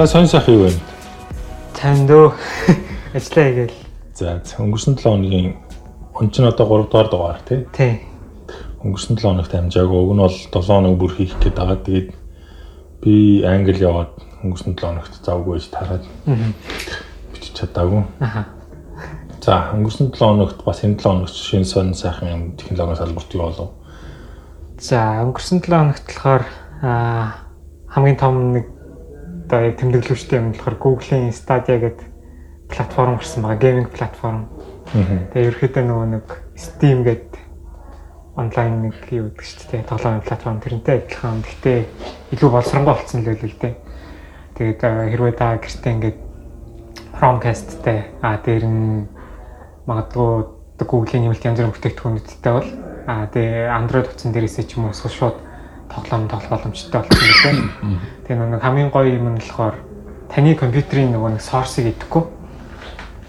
За сонь сайхан юу вэ? Тань дөө ажиллаа хийгээл. За өнгөрсөн 7 хоногийн он чинь одоо 3 дугаар дугаар тий. Тий. Өнгөрсөн 7 хоногт амжаагүй. Уг нь бол 7 хоног бүр хийх гээд байгаа. Тэгээд би англи яваад өнгөрсөн 7 хоногт завгүй байж тараад бичиж чадаагүй. Аха. За өнгөрсөн 7 хоногт бас энэ 7 хоногт шинэ сонь сайхан технологийн салбарт юу болов? За өнгөрсөн 7 хоногт болохоор хамгийн том нэг одоо яг тэмдэглэвчтэй юм болохоор Google-ийн Stadia гэдэг платформ гарсан байгаа. Гейминг платформ. Тэгээ ерөөхдөө нөгөө нэг Steam гэдэг онлайн нэг юу гэдэг шүү дээ. Тоглоомын платформ тэрнтэй адилхан. Гэхдээ илүү боловсронгуй болсон л байлээ л дээ. Тэгээд хэрвээ та гэртээ ингээд Chromecast-тэй а дээр нь магадгүй Google-ийн нэмэлт янз бүрийн бүтээгдэхүүнүүдтэй бол а тэгээ Android утсан дээрээсээ ч юм уу шууд тоглоом тоглох боломжтой болсон гэдэг. Тэгээ нэг хамгийн гоё юм нь болохоор таны компьютерийн нөгөө нэг source-ыг идэхгүй.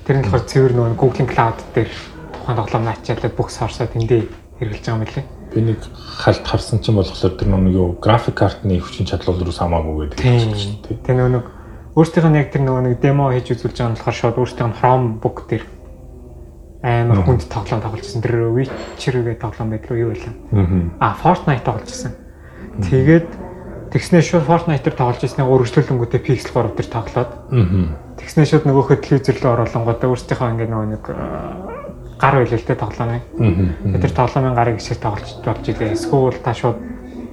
Тэр нь болохоор цэвэр нөгөө Google Cloud дээр тухайн тоглоом ачаалаад бүх source-аа тэндээ хэрэгжилж байгаа юм лээ. Би нэг халт харсан чинь болохоор тэр нөгөө юу график картны хүчин чадлууд руу хамаагүй гэдэг юм шүү дээ. Тэгээ нөгөө нэг өөртөөх нь яг тэр нөгөө нэг демо хийж үзүүлж байгаа нь болохоор шууд өөртөөх нь Chromebook дээр амар хүнд тоглоом тоглож байсан. Тэр Witcher гэдэг тоглоом байдлаа юу байлаа. Аа Fortnite тоглож байсан. Тэгээд тэгснээ шууд Fortnite-ээр тоглож ирсний өргөжлүүлэнгүүтээ Pixel 3 дээр тоглоод. Тэгснээ шууд нөгөөхөө телевизэр рүү оруулангуудаа өөрсдийнхөө ингээд нөгөө нэг гар байлээ л тэ тоглоомыг. Тэр тоглоомын гарыг хэсэг тоглож болж илээ. Эсвэл та шууд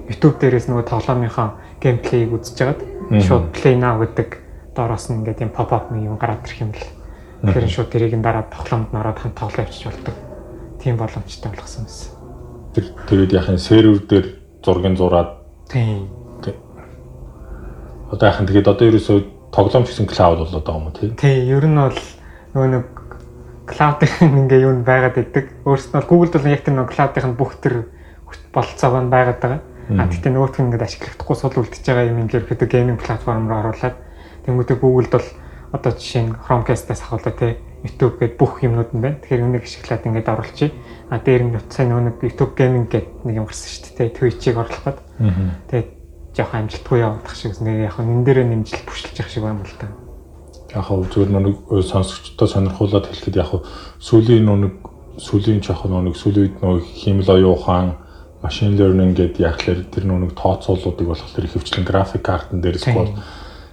YouTube дээрээс нөгөө тоглоомынхаа геймплейг үзэж хагаад шууд play now гэдэг доороос нь ингээд юм pop up юм гараад ирэх юм л. Тэгэхээр шууд тэрийг нь дараад тоглоомд нараад хамт тоглоо явчих болдог. Тийм боломжтой болгосон байсан. Тэр тэгээд яхаа сервер дээр зургийн зураад тийм. Одоо яхаа тэгээд одоо ерөөсөө тоглоомч гэсэн cloud болоод байгаа юм тий. Тий, ер нь бол нөгөө нэг cloud-ын ингээ юу байгаад идэг. Өөрөөс нь Google-д бол яг тэр нөгөө cloud-ын бүх тэр болцоогоо нь байгаад байгаа. А тэгтээ нөгөөх нь ингээд ашиглахдаггүй сул үлдчихэж байгаа юм ингээд хэд гейминг платформ руу оруулаад тэнгуүтэ Google-д бол одоо жишээ нь Chromecast-аас ахуулаад тий YouTube гээд бүх юмнууд нь байна. Тэгэхээр энийг ашиглаад ингээд оруулчих. А дээр нь утсаа нэг YouTube gaming гэдэг нэг юм гарсан шүү дээ. Twitch-ийг гээд. Тэгээд жоох амжилтгүй явах шиг нэг яг энэ дээрээ нэмжил бүшилж явах шиг байна л та. Яг хөө зүгээр нэг сонсогчдод сонирхуулаад хэлэхэд яг сүүлийн нэг сүүлийн жоох нэг сүүлийн үед нэг химэл оюун ухаан машин learning гэдэг яг л тэр нэг тооцоолуудыг болохоор ихэвчлэн график картн дээр эсвэл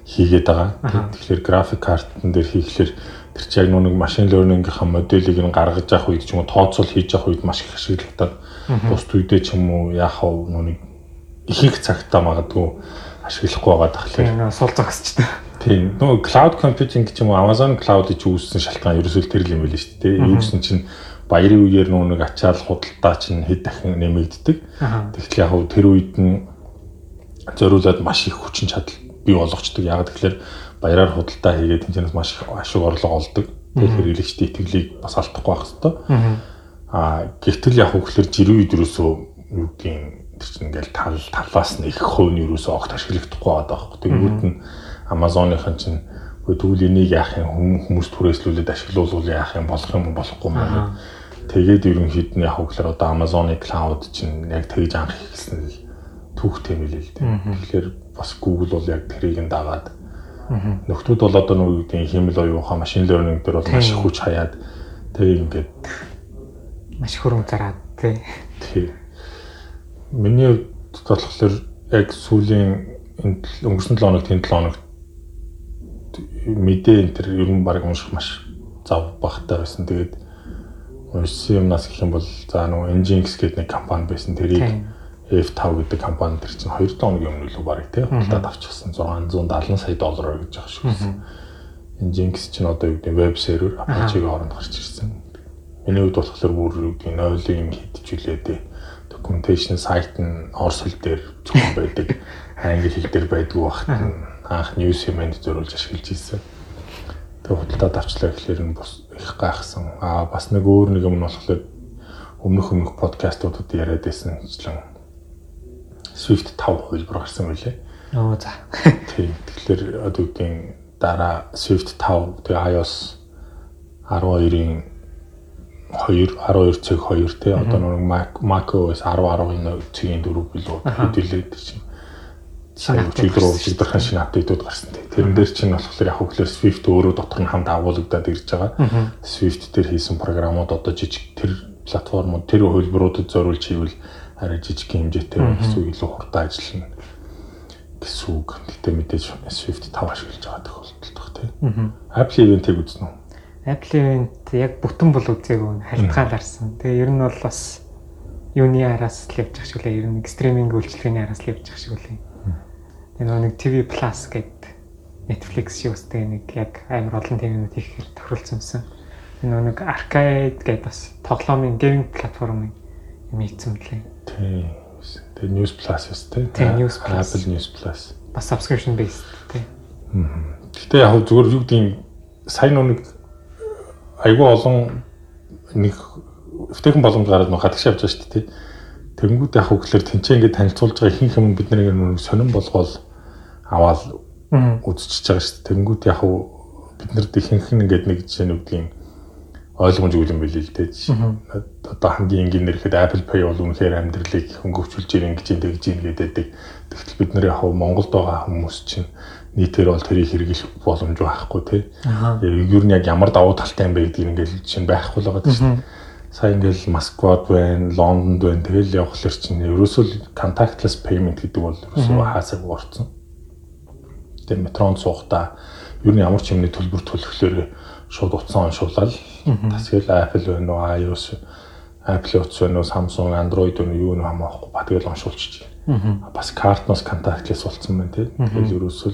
хийгээд байгаа. Тэгэхээр график картн дээр хийхлээр тэр чи яг нэг машин learning-ийн моделийг нь гаргаж явах үед ч юм уу тооцоол хийж явах үед маш их ашигладаг. Бусд үедээ ч юм уу яах вэ нүг их их цагтаа магадгүй ашиглахгүй байгаа тахлаар. Сул загсчтай. Тийм. Нөгөө cloud computing ч юм уу Amazon cloud гэж үүссэн шалтгаан ерөөсөө тэр л юм байл шүү дээ. Гэсэн чинь баярын үеэр нэг ачаал худалдаа чинь хэд дахин нэмэгддэг. Тэгэхээр яг тэр үед нь зориулаад маш их хүчин чадал бий болгочдөг. Яг тэгэхээр баяраар худалдаа хийгээд тэнцэнээс маш их ашиг орлого олдог. Тэгэхээр хэрэглэгчдийн итгэлийг бас алдахгүй байх хэрэгтэй. Аа гэтэл яг хөглөр жирийн үед юусоо юу гэдгийг тэр чинь ингээл тал талаас нь их хувь нь юусоо огт ашиглагдахгүй байгаа байхгүй. Тэнгүүд нь Amazon-ын чинь тэгвэл энийг яах юм хүмүүс түрээслүүлээд ашиглуулвал яах юм болох юм болохгүй юм. Тэгээд ерөнхийд нь яг хөглөр одоо Amazon-ы cloud чинь яг тэгж анх ихсэн л түүхтэй мэлээ л дээ. Тэгэхээр бас Google бол яг тэрийг нь дагаад нөхдүүд бол одоо нэг үеийн хэмэл оюун ухаан машин learning дээр бол маш их хүч хаяад тэг ингээд маш хөрөнгө зараад тий. Тий. Миний хувьд болохоор яг сүүлийн өнгөрсөн 7 хоногт энэ 7 хоногт мэдээ энэ төр ер нь баг унших маш зав багтай байсан. Тэгээд уншсан юмнаас гэх юм бол за нөгөө Nginx гэдэг нэг компани байсан. Тэрийг F5 гэдэг компани төр чинь 2 хоногийн өмнө л баг тий худалдаад авчихсан 670 сая доллараар гэж байгаа шүү дээ. Nginx чинь одоо юу гэдэг веб сервер Apache-гийн хооронд гарч ирсэн. Миний хувьд болохоор бүр юу гэдэг нойлын юм хийдчихүүлээд documentation site нь орос хэл дээр зөвхөн байдаг. Англи хэл дээр байдгүй багт анх news юм-д зөриулж ашиглаж ирсэн. Тэгээ худалдаад авчлаа гэхлээр нь бас их гайхсан. Аа бас нэг өөр нэг юм нь болохоор өмнөх өмнөх подкастуудад яриад байсанчлан Swift 5 хөлбөр гарсан байлээ. Оо за. Тийм. Тэгэхээр одоо үгийн дараа Swift 5 тэгээ iOS 12-ийн 2 12 цаг 2 те одоо нэг Mac macOS 10 11 цагийн 4 билүү хөдөлээд чинь. шинэ чиглэр чиглэрхэн шинэ апдейтууд гарсан тийм. Тэрэн дээр чинь болохоор яг хөглөр Swift өөрөө дотор нь хамт агуулгадаад ирж байгаа. Swift дээр хийсэн програмууд одоо жижиг тэр платформуд тэр хөлбөрүүдэд зориулж хийвэл арай жижиг хэмжээтэй эсвэл илүү хурдан ажиллана гэсэн үг. Гэтэ мэдээж Swift 5 ашиглаж байгаа тохиолдолд тийм. Apple event-ийг үзнэ үү? Apple event яг бүтэн бол үзээгүй хальтгааларсан. Тэгээ ер нь бол бас юуны араас л явж байгаа шиг үлээ. Ер нь стриминг үйлчилгээний араас л явж байгаа шиг үлээ. Тэгээ нэг TV Plus гэдэг Netflix шиг үстэй нэг яг амар олон тэмнүүд хийхээр тохиролцсон. Энэ нэг Arcade гэдэг бас тоглоомын гейминг платформын юм ийцэн мөлий. Тийм. Тэгээ News Plus үстэй. Тийм News Plus. Apple News Plus. Бас subscription based тийм. Гэтэ яг зүгээр юу гэдэг сайн нэг айгүй олон нэг өвтөйхэн боломж гараад нөх хадагш явж байгаа шүү дээ. Тэнгүүд яг хөглөр тэнцээ ингээд танилцуулж байгаа ихэнх юм бид нэг нэг сонирн болгоол аваад үзчихэж байгаа шүү дээ. Тэнгүүд яг бид нарт ихэнх нь ингээд нэг жишээ нь үгдгийн ойлгомж үйл юм билий л дээ. Одоо хамгийн энгийн нэрхэд Apple Pay бол үнэхээр амьдралыг хөнгөвчүүлж ирэн гэж ингэж юм гэдэг. Тэгтэл бид нар яг Монголд байгаа хүмүүс чинь нийтээр бол тэрийг хэрэглэх боломж байхгүй тий. Ер нь яг ямар давуу талтай юм бэ гэдгийг ингээл чинь байхгүй л байгаа дээ. Сая ингээл Москвад байна, Лондонд байна. Тэгэл явхлаар чинь ерөөсөө contactless payment гэдэг бол ерөөсөө хаасаг орцсон. Тэгээ метронд суухдаа ер нь ямар ч юмны төлбөр төлөхлөөр шууд утсан оншуулаад бас тэгэл Apple байна уу, iOS Apple утас байна уу, Samsung, Android байна уу юу нэг хамаахгүй ба тэгэл оншуулчих. Бас картноос contactless болсон байна тий. Тэгэл ерөөсөө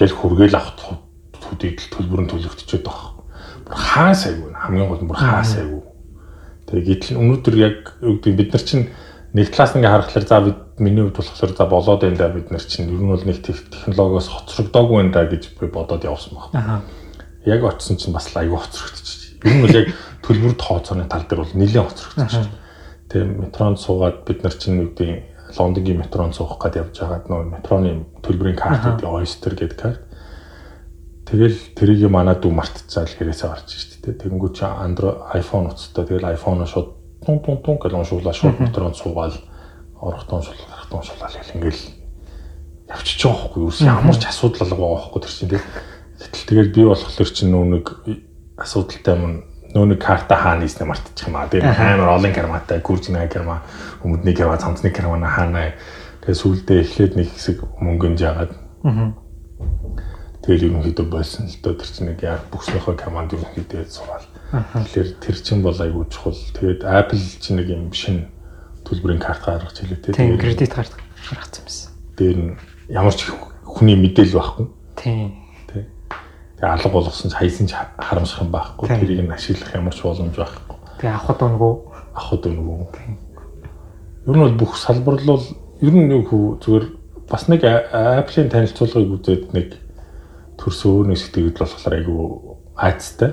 гэл хүргээл авах төдийд төлбөр нь төлөгдчихэд байгаа. Бүр хаа сайгүй хамгийн гол нь бүр хаа сайгүй. Тэгээ гэтэл өнөөдөр яг гэдэг бид нар чинь нэг талаас ингээ харахаар за бид миний хувьд болохоор за болоод байна да бид нар чинь ер нь бол нэг технологиос хоцрогдоогүй байна да гэж би бодоод явсан баг. Яг очсон чинь бас айгүй хоцрогдчих. Ер нь бол яг төлбөр тооцооны тал дээр бол нэлээд хоцрогдчих. Тэгээ метронд суугаад бид нар чинь юу гэдэг Лондонгийн метронд суух гээд явж байгаад нөө метроны төлбөрийн карт гэдэг Oyster гэдэг карт. Тэгэл тэрийг манай дүү мартцаал хэрэгсээ орж штт тэ. Тэгэнгүүт чи Android iPhone уцтай тэгэл iPhone шууд тун тун тун гэж уншуулаа шууд метронд суугаал орох тун шул гарах тун шулаа гэл ингээл явчихж байгаа байхгүй юу? Ямар ч асуудал алга байгаа байхгүй тэр чинь тэ. Гэтэл тэгэл би болохоор чинь нөө нэг асуудалтай юм нөө нэг карта хаана ийснэ мартчих юм аа. Тэгээ амар олон карматай, гүржинэ карма, өмдний карма, цамцны карма хаана. Тэгээ сүулдэ эхлээд нэг хэсэг мөнгөнд жагаад. Тэгэл ерөнхийдөө болсон л доо тэр чинь нэг яг бүхснийхөө команд ерөнхийдөө суугаад. Тэгэхээр тэр чинь бол айгүй чухал. Тэгээд Apple чинь нэг юм шин төлбөрийн карт гаргаж хэлээ те. Тийм кредит карт гаргацсан байсан. Тэр нь ямар ч хүний мэдээлэл байхгүй. Тийм Тэгээ алга болгосон ч хайсан ч харамсах юм байхгүй. Тэрийг нь ашиглах ямар ч боломж байхгүй. Тэгээ авахд өнгөө авахд өнгөө. Ер нь бол бүх салбарлал ер нь юу хүү зүгээр бас нэг Apple-ийн танилцуулгыг үзээд нэг төрсөн өөр нэг сэтгэл болохоор айгүй айцтай.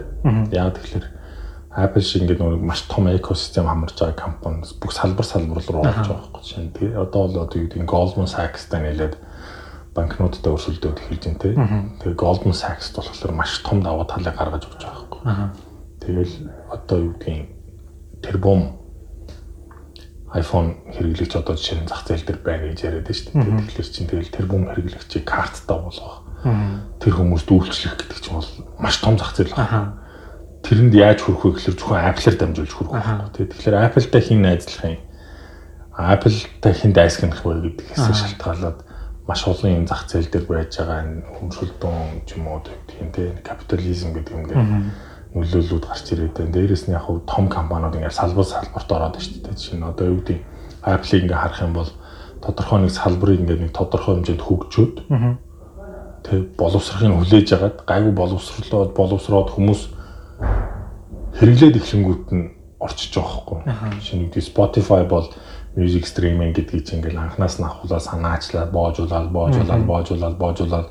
Яг тэгэхээр Apple шиг ингээд нэг маш том экосистем хамарж байгаа компани бүх салбар салбар руу орж байгаа байхгүй чинь. Тэгээ одоо бол одоо юу гэдэг Goldman Sachs-тай нэлээд банкнуудтай өрсөлдөөд эхэлж байна те. Тэгээ Goldman Sachs болохоор маш том даваа талыг гаргаж өгч байгаа байхгүй. Тэгэл одоо юу гэдгийг тэрбум iPhone хэрэглэгч одоо жишээ нь зах зээл дээр байна гэж яриад байна шүү дээ. Тэгэхээр чинь тэгэл тэрбум хэрэглэгчийг карттай болгох. Тэр хүмүүст үйлчлэх гэдэг чинь бол маш том зах зээл байна. Тэрэнд яаж хүрэх вэ гэхээр зөвхөн Apple-аар дамжуулж хүрэх байхгүй. Тэгэхээр Apple-тай хин найзлах юм. Apple-тай хин дайсгах вэ гэдгээс шалтгаалаад маш олон юм зах зээл дээр байж байгаа энэ хөмсөлдөн ч юм уу тийм тийм капитализм гэдэг юм дээр нөлөөллүүд гарч ирээд байна. Дээрээс нь яг хав том компаниуд ингээд салбар салбарт ороод байна шүү дээ. Жишээ нь одоо юу гэдэг Apple-ийг ингээд харах юм бол тодорхой нэг салбарыг ингээд нэг тодорхой хэмжээнд хөгжөөд тэг боловсрохыг хүлээж агаад гайгүй боловсрлоод боловсроод хүмүүс хэрэглээд эхлэнгүүт нь орчиж байгаа хгүй. Жишээ нь Spotify бол music streaming гэдгийг чинь ингээл анханаас нь авахулаа санаачлаа боожуулаад боожуулаад боожуулаад боожуулаад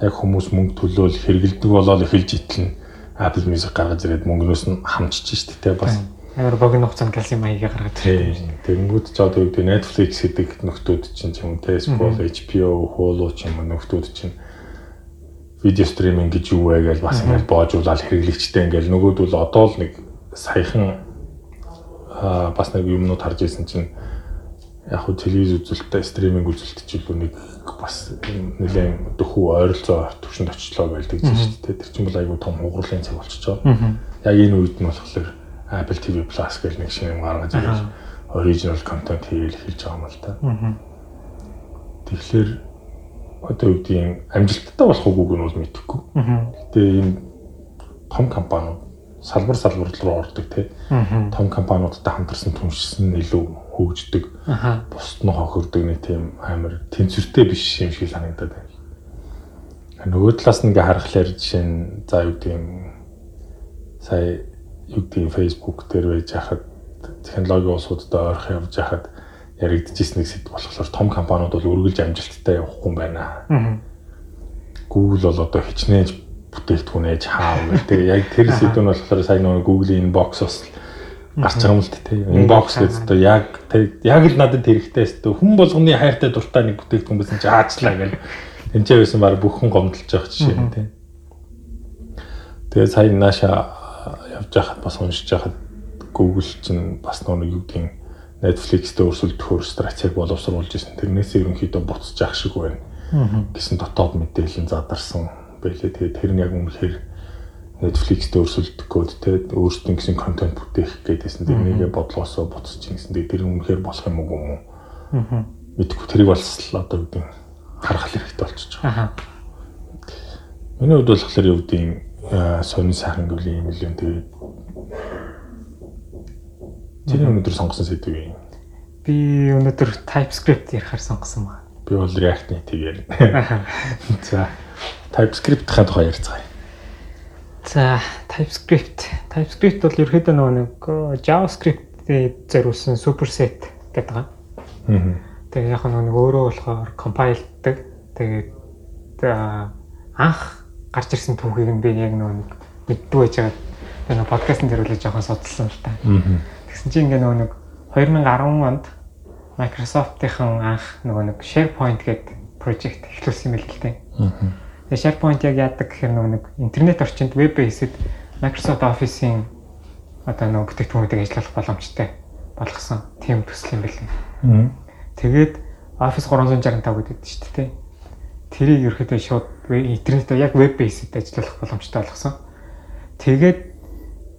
яг хүмүүс мөнгө төлөөл хэрэгэлдэг болоод эхэлж итлэн Apple Music гаргаж ирээд мөнгнөөс нь хамчиж штэ тэ бас. Амар богино хугацаанд калсиум маягийг гаргаж ирсэн. Тэнгүүд ч одоо юу гэдэг Netflix гэдэг нөхдүүд чинь ч юм Facebook, HBO, Hulu ч юм нөхдүүд чинь видео стриминг гэж юу вэ гэж бас ингээл боожуулаад хэрэглэгчтэй ингээл нөгөөд бол одоо л нэг саяхан бас нэг юмнууд харж ирсэн чинь яг хөө телевиз үзэлттэй стриминг үзэлт чи бүр нэг бас нэлээд дөхөв ойролцоо төвшөнд очлоо байлдаг чинь шүү дээ. Тэр чинь бол айгүй том хугарлын цаг болчихоо. Яг энэ үед нь болохоор Apple TV Plus гэх нэг шинэ юм гаргаж ирэл original content хийгээл хэлж байгаа юм л та. Тэгэхээр одоо юу гэдгийг амжилттай болох үгүйг нь бол мэдэхгүй. Гэтэ энэ том компаниуд салбар салбар руу ордог тий. Том компаниудтай хамтарсан түншсэн илүү хөгждөг. Бусд нь хохирдог нэг тийм амар тэнцвэртэй биш юм шиг санагдаад байна. Нөгөө талаас нь ингээ харахаар жишээ нь за юу гэдгийг сая юу гэдгийг Facebook дээр байж хахад технологи улсуудад ойрох явж хахад яригдчихсэн нэг сэдв болохоор том компаниуд бол үргэлж амжилттай явахгүй юм байна. Google бол одоо хичнээн бүтээгдэхүүн ээж хаав гэдэг. Яг тэр сэдв нь болохоор сая нөгөө Google-ийн inbox бас гарч байгаа юм л тээ. Inbox гэдэг одоо яг яг л надад хэрэгтэй өстө хүн болгоны хайртай дуртай нэг бүтээгдэхүүн байсан чи аачлаа гэл. Тэнцээ байсан баг бүхэн гомдолж байгаа жишээ юм тээ. Тэгээ сая нааша явж байхад бас уншиж байхад Google чинь бас нөгөө юу гэдгийг Netflix-тэй өрсөлдөхөөр стратеги боловсруулж ирсэн. Тэрнээс ерөнхийдөө буцаж ах шиг байна. гэсэн дотоод мэдээлэл задарсан байлээ. Тэгээд тэр нь яг үнэхээр Netflix-тэй өрсөлдөх гээд те өөрсдийн гэсэн контент бүтээх гэдээсэн. Тэрнийгээ бодлоосоо буцаж ингэсэн. Тэр нь үнэхээр болох юм уу юм уу? Мэдгүй тэрийг л одоо үгүй харах хэрэгтэй болчихж байгаа. Аа. Миний хувьд болохоор юу гэдэг сонин сайхан гэвэл юм л юм. Тэгээд Чиний өнөөдөр сонгосон сэдв юм? Би өнөөдөр TypeScript ярихаар сонгосон байна. Би бол React Native ярина. За TypeScript-ийн тухай ярьцгаая. За TypeScript. TypeScript бол ерөөдөө нөгөө нэг JavaScript-ийг зориулсан superset гэдэг. Аа. Тэгээ яг нэг өөрөө болохоор compile-даг. Тэгээд анх гарч ирсэн түүхийг нь би яг нөгөө мэддэг байж байгаа. Тэгээ нөгөө подкастн дээр үлээж жоохон судалсан л та. Аа Тэгсэн чинь ингээ нөгөө нэг 2010 онд Microsoft-ийн анх нөгөө нэг SharePoint гэдэг project эхлүүлсэн юм л л дээ. Тэгээ SharePoint яг яадаг гэхээр нэг интернет орчинд веб бейсэд Microsoft Office-ийн одоо нөгөө бүтээгдэхүүнүүдийг ажиллах боломжтой болгосон тийм төсөл юм билээ. Тэгээд Office 365 гэдэг шүү дээ. Тэрийг ерөөхдөө шууд интернетээр яг веб бейсэд ажиллах боломжтой болгосон. Тэгээд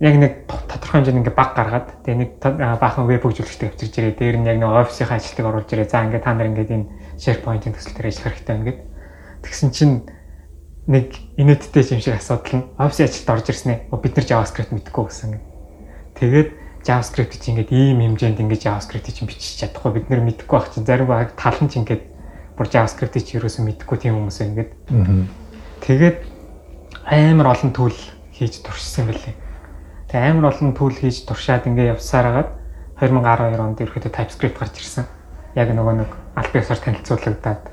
яг нэг тодорхой хэмжээнд ингээ баг гаргаад тэгээ нэг баахан веб хөгжүүлэгчтэй авчирж ирээ. Дээр нь яг нэг офисын ажилтныг оруулж ирээ. За ингээ та нар ингээд энэ SharePoint-ийн төсөл дээр ажиллах хэрэгтэй байна гэд. Тэгсэн чинь нэг инээдтэй юм шиг асуудал нь офисын ажилд орж ирснэ. Бид нар JavaScript мэдэхгүй гэсэн. Тэгээд JavaScript чинь ингээд ийм хэмжээнд ингээд JavaScript чинь бичиж чадахгүй бид нар мэдэхгүй байх чинь зарим баг тал нь чинь ингээд бүр JavaScript чинь ерөөсөө мэдэхгүй тийм хүмүүс ингээд. Тэгээд амар олон төрөл хийж туршсан байлээ. Тэгээ амар олон түүл хийж туршаад ингээ явсаар хагаад 2012 онд ерөөхдөө TypeScript гарч ирсэн. Яг нөгөө нэг аль биесээр танилцуулагдаад.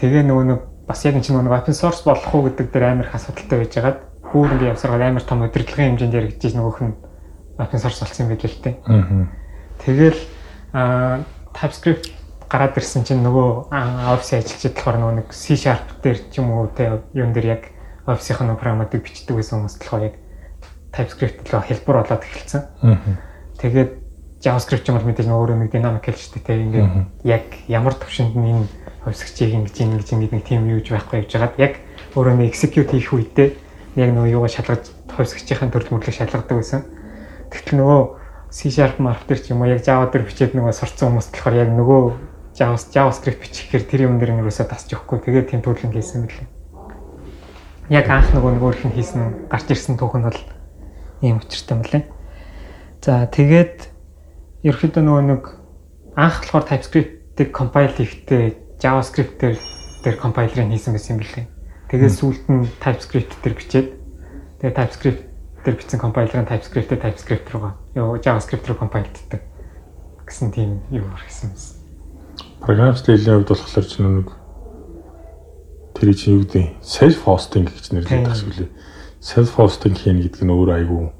Тэгээ нөгөө нэг бас яг энэ чинь нөгөө open source болох уу гэдэг дээр амар их асуудалтай байж хагаад бүр ингээ явсараад амар том удирдлагын хэмжээнд яригдчихэж нөгөөх нь open source болсон юм байл л дээ. Тэгэл TypeScript гараад ирсэн чинь нөгөө офисын ажилчид болохоор нөгөө нэг C# дээр ч юм уу те юун дээр яг офисынхаа програмуудыг бичдэг байсан хүмүүс болохоор яг TypeScript руу хэлбэр болоод эхэлсэн. Тэгээд JavaScript ч юм бол мэдээж өөрөө нэг динамик хэлжтэй те ингээд яг ямар төвшөнд нь энэ хувьсгчийг ингэж ингэж ингэж нэг тийм юуж байхгүй гэж хагаад яг өөрөө нэг execute хийх үедээ яг нөгөө юугаа шалгаж хувьсгчийн төрөл мөрлөг шалгадаг байсан. Тэгтэл нөгөө C# mark дээр ч юм уу яг Java дээр бичээд нөгөө сурцсан хүмүүс болохоор яг нөгөө JavaScript бичихээр тэр юм дээр нэрөөсөө тасч өгөхгүй тэгээд тийм төлөв хийсэн мөлий. Яг анх нөгөө нөгөө их хийсэн гарч ирсэн түүх нь бол ийм учиртай лээ. За тэгээд ерөөхдөө нөгөө нэг анх болохоор TypeScript-ийг compile хийхдээ JavaScript дээр дээр компайлерыг хийсэн байсан юм билээ. Тэгээд сүүлд нь TypeScript дээр бичээд тэгээд TypeScript дээр бичсэн компайлерын TypeScript-ээр TypeScript руугаа ёо JavaScript руу компайлддаг гэсэн тийм юу хийсэн юмсан. Програм стилийн хувьд болохоор ч нэг тэр чинь юу гэдэг self hosting гэж нэрлэдэг гэсэн үг лээ self hosting хийнэ гэдэг нь өөр айгүй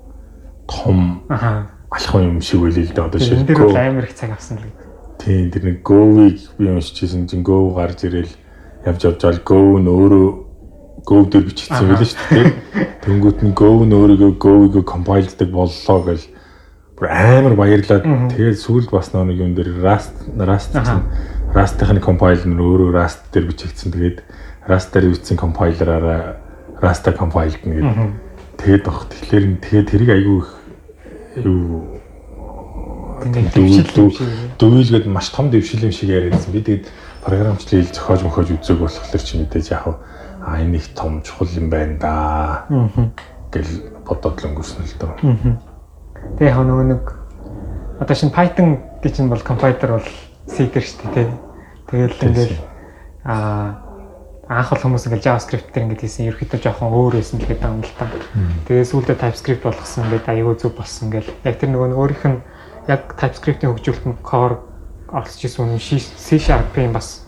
том алхам юм шиг байлээ л дээ одоо шиг. Тэр амар их цаг авсан л гэдэг. Тийм тэр нэг Go-ыг би уншижсэн чинь Go гарч ирэл явж явж байгаа Go нь өөрөө Go дээр бичигдсэн байлээ шүү дээ. Тэнгүүт нь Go нь өөрийгөө Go-ыг compile-даг боллоо гэл бүр амар баярлаад тэгээд сүүлд бас нэг юм дээр Rust Rust Rust-ын компайлер нь өөрөө Rust дээр бичигдсэн. Тэгээд Rust дээр бичсэн компайлераараа Rust compiled нэг тэгээд баг. Тэгэхээр тэгээд тэрийг айгүй юу дөвөлгээд маш том дэвшил юм шиг яриадсан. Би тэгээд програмчлал зохиож мөхөж үзег болохоор чи мэдээж яг а энэ их том чухал юм байна да гэл бодоод л өнгөрсөн л дөө. Тэгээ яг нөгөө нэг одоо шинэ Python гэж нь бол компайтер бол C-дэр шүү дээ. Тэгэл ингээд аа анх бол хүмүүс ингээд JavaScript дээр ингээд хийсэн ерөөхдөө жоохон өөр байсан л гэдэг юм л та. Тэгээ сүүлдээ TypeScript болгосон ингээд аюул зүг болсон гэл. Яг тэр нөгөө өөрийнх нь яг TypeScript-ийн хөгжүүлэлтөнд core оролцож исэн үнэн C Sharp-ийн бас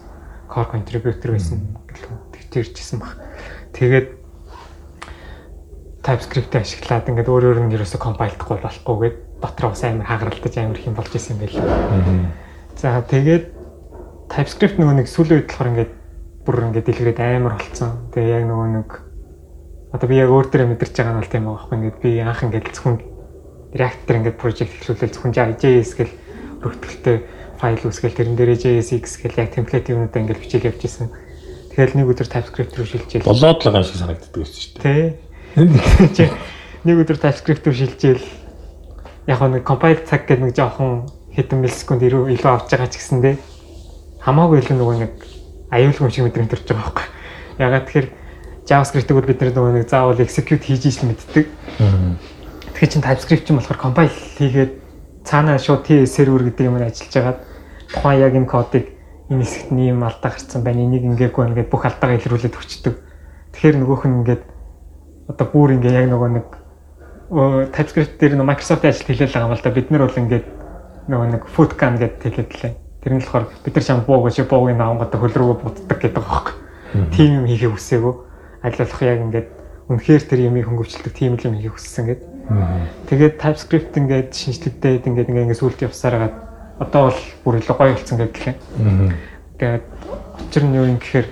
core contributor байсан гэл тэгтэрчсэн баг. Тэгээд TypeScript-ийг ашиглаад ингээд өөр өөр нь ерөөсө компайлдахгүй болохгүйгээд дотроо бас амар хагаралтаж амар их юм болж исэн юм байл. За тэгээд TypeScript нөгөө нэг сүүлийн үед болохоор ингээд бүр ингээд дэлгэрээд амар болцсон. Тэгээ яг нөгөө нэг одоо би яг өөр төрөө мэдэрч байгаа нь бол тийм байгаа байхгүй ингээд би анх ингээд зөвхөн React-ээр ингээд project эхлүүлэл зөвхөн JS гэл өргөтгөлтэй файл үүсгээл тэрэн дээрээ JSX гэл яг темплейт юмудаа ингээд бичээл явьжсэн. Тэгэл нэг өдөр TypeScript рүү шилжээл. Болоод л байгаа шиг санагддаг байсан шүү дээ. Тий. Нэг өдөр TypeScript рүү шилжээл яг нэг compile цаг гэдэг нэг жоохон хэдэн миллисекунд илүү авч байгаа ч гэсэндээ хамаагүй илүү нөгөө нэг аюулгүй шиг мэдрэмт төрж байгаа байхгүй. Ягаад тэгэхээр JavaScript-ийг бид нар нөгөө нэг заавал execute хийж ижил мэддэг. Тэгэхээр чин TypeScript чинь болохоор compile хийгээд цаанаа шууд T server гэдэг юмар ажиллаж байгаад тухайн яг энэ кодыг энэ хэсэгт нэм алдаа гарцсан байна. Энийг ингээгүй байна гэдээ бүх алдаагаа илрүүлээд өгчдөг. Тэгэхээр нөгөөх нь ингээд одоо бүр ингээ яг нөгөө нэг TypeScript дээр нөө Microsoft-ийн ажил хэлэл байгаа юм л да. Бид нар бол ингээд нөгөө нэг footcan гэдэг хэлээд лээ. Тэр нь болохоор бид нар шам бууг чи буугийн наангад хөл рүүгээ бутдаг гэдэг байгаа байхгүй. Тим юм хийхээ хүсээгөө аль болох яг ингээд үнэхээр тэр юмыг хөнгөвчлөдөг тийм юм хийхээ хүссэн гэдэг. Тэгээд TypeScript ингээд шинжлэхдээ ингээд ингээд сүулт явсараад одоо бол бүр илүү гоё болсон гэдэг лээ. Тэгээд учир нь юу юм гэхээр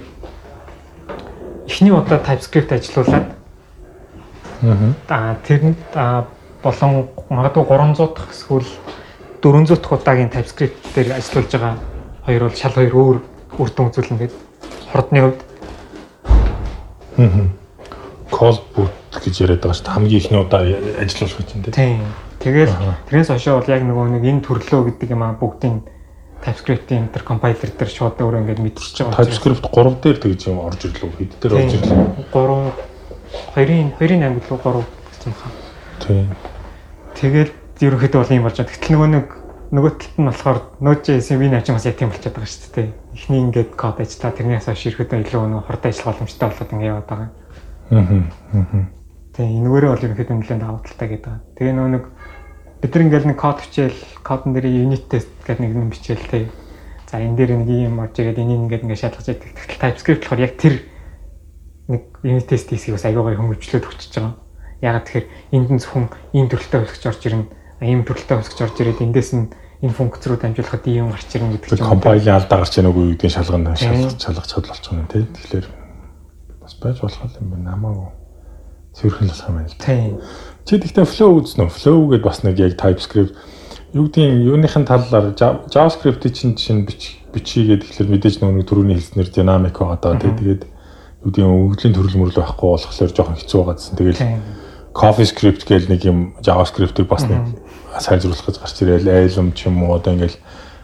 эхний удаа TypeScript ажилуулад Аа тэр нь болон магадгүй 300 дахь эсвэл 400 дахь удаагийн TypeScript дээр ажиллаж байгаа хоёр бол шал хоёр өөр үр дүн үзүүлнэ гэдэг хурдны хувьд. Аа. Boot гэж яриад байгаа шүү дээ. Хамгийн ихний удаа ажиллах гэж байна тийм. Тэгэл тэрнээс хойшоо бол яг нөгөө нэг энэ төрлөө гэдэг юм аа бүгдийн TypeScript-ийн тэр компайлер дээр шууд өөр ингээд мэдчихэж байгаа. TypeScript 3 дээр тэгж юм орж ирлээ. Хэд дээр орж ирлээ? 3 2-ын 2-ын 8 лөө 3 гэсэн хаа. Тийм. Тэгэл ерөнхийдөө бол юм болж байгаа. Гэтэл нөгөө нэг нөгөө талд нь болохоор Node.js-ийн Win авч бас яг тийм болчиход байгаа шүү дээ. Эхний ингээд код ажиллаа тэрнээс хойш ерөнхийдөө илүү нөгөө хурд ажиллах боломжтой болоод ингээд яваад байгаа. Аа. Тэгээ энэгээрээ бол ерөнхийдөө нэлээд даваа талтай гэдэг. Тэгээ нөгөө нэг бид нар ингээд нэг код хичээл кодн дээр unit test гэдэг нэг юм бичээл тээ. За энэ дээр нэг юм орж игээд энийг ингээд ингээд шалгаж яадаг. TypeScript болохоор яг тэр нэг юнит тест хийсгийг бас аягаа хөнгөвчлөөд өгчөж байгаа. Ягаад тэгэхээр энд нь зөвхөн ийм төрөлтэй хөсгөж орж ирнэ. Ийм төрөлтэй хөсгөж орж ирээд эндээс нь энэ функц руу дамжуулахад ийм гарч ирнэ гэдэг чинь компайлийн алдаа гарч ийн үгүй гэдгийг шалгана шалгах шалгах чадвар болчих юм тий. Тэгэхээр бас байж болох юм байна. Намаагүй цэвэрхэн болох юм байна. Тийм. Чи тэгтээ flow үзнэ. Flow гэдээ бас нэг яг TypeScript юу гэдгийг юуныхын талаар JavaScript чинь чинь бичигээд тэгэхээр мэдээж нөгөө түрүүний хэлснээр dynamic байгаа даа. Тэгээд үүдийн өвглийн төрөл мөрлөө байхгүй болохоор жоохон хэцүү байгаа гэсэн. Тэгэл CoffeeScript гэл нэг юм JavaScript-ийг бас нэг сайжруулах гэж гарч ирээл Elm ч юм уу одоо ингээл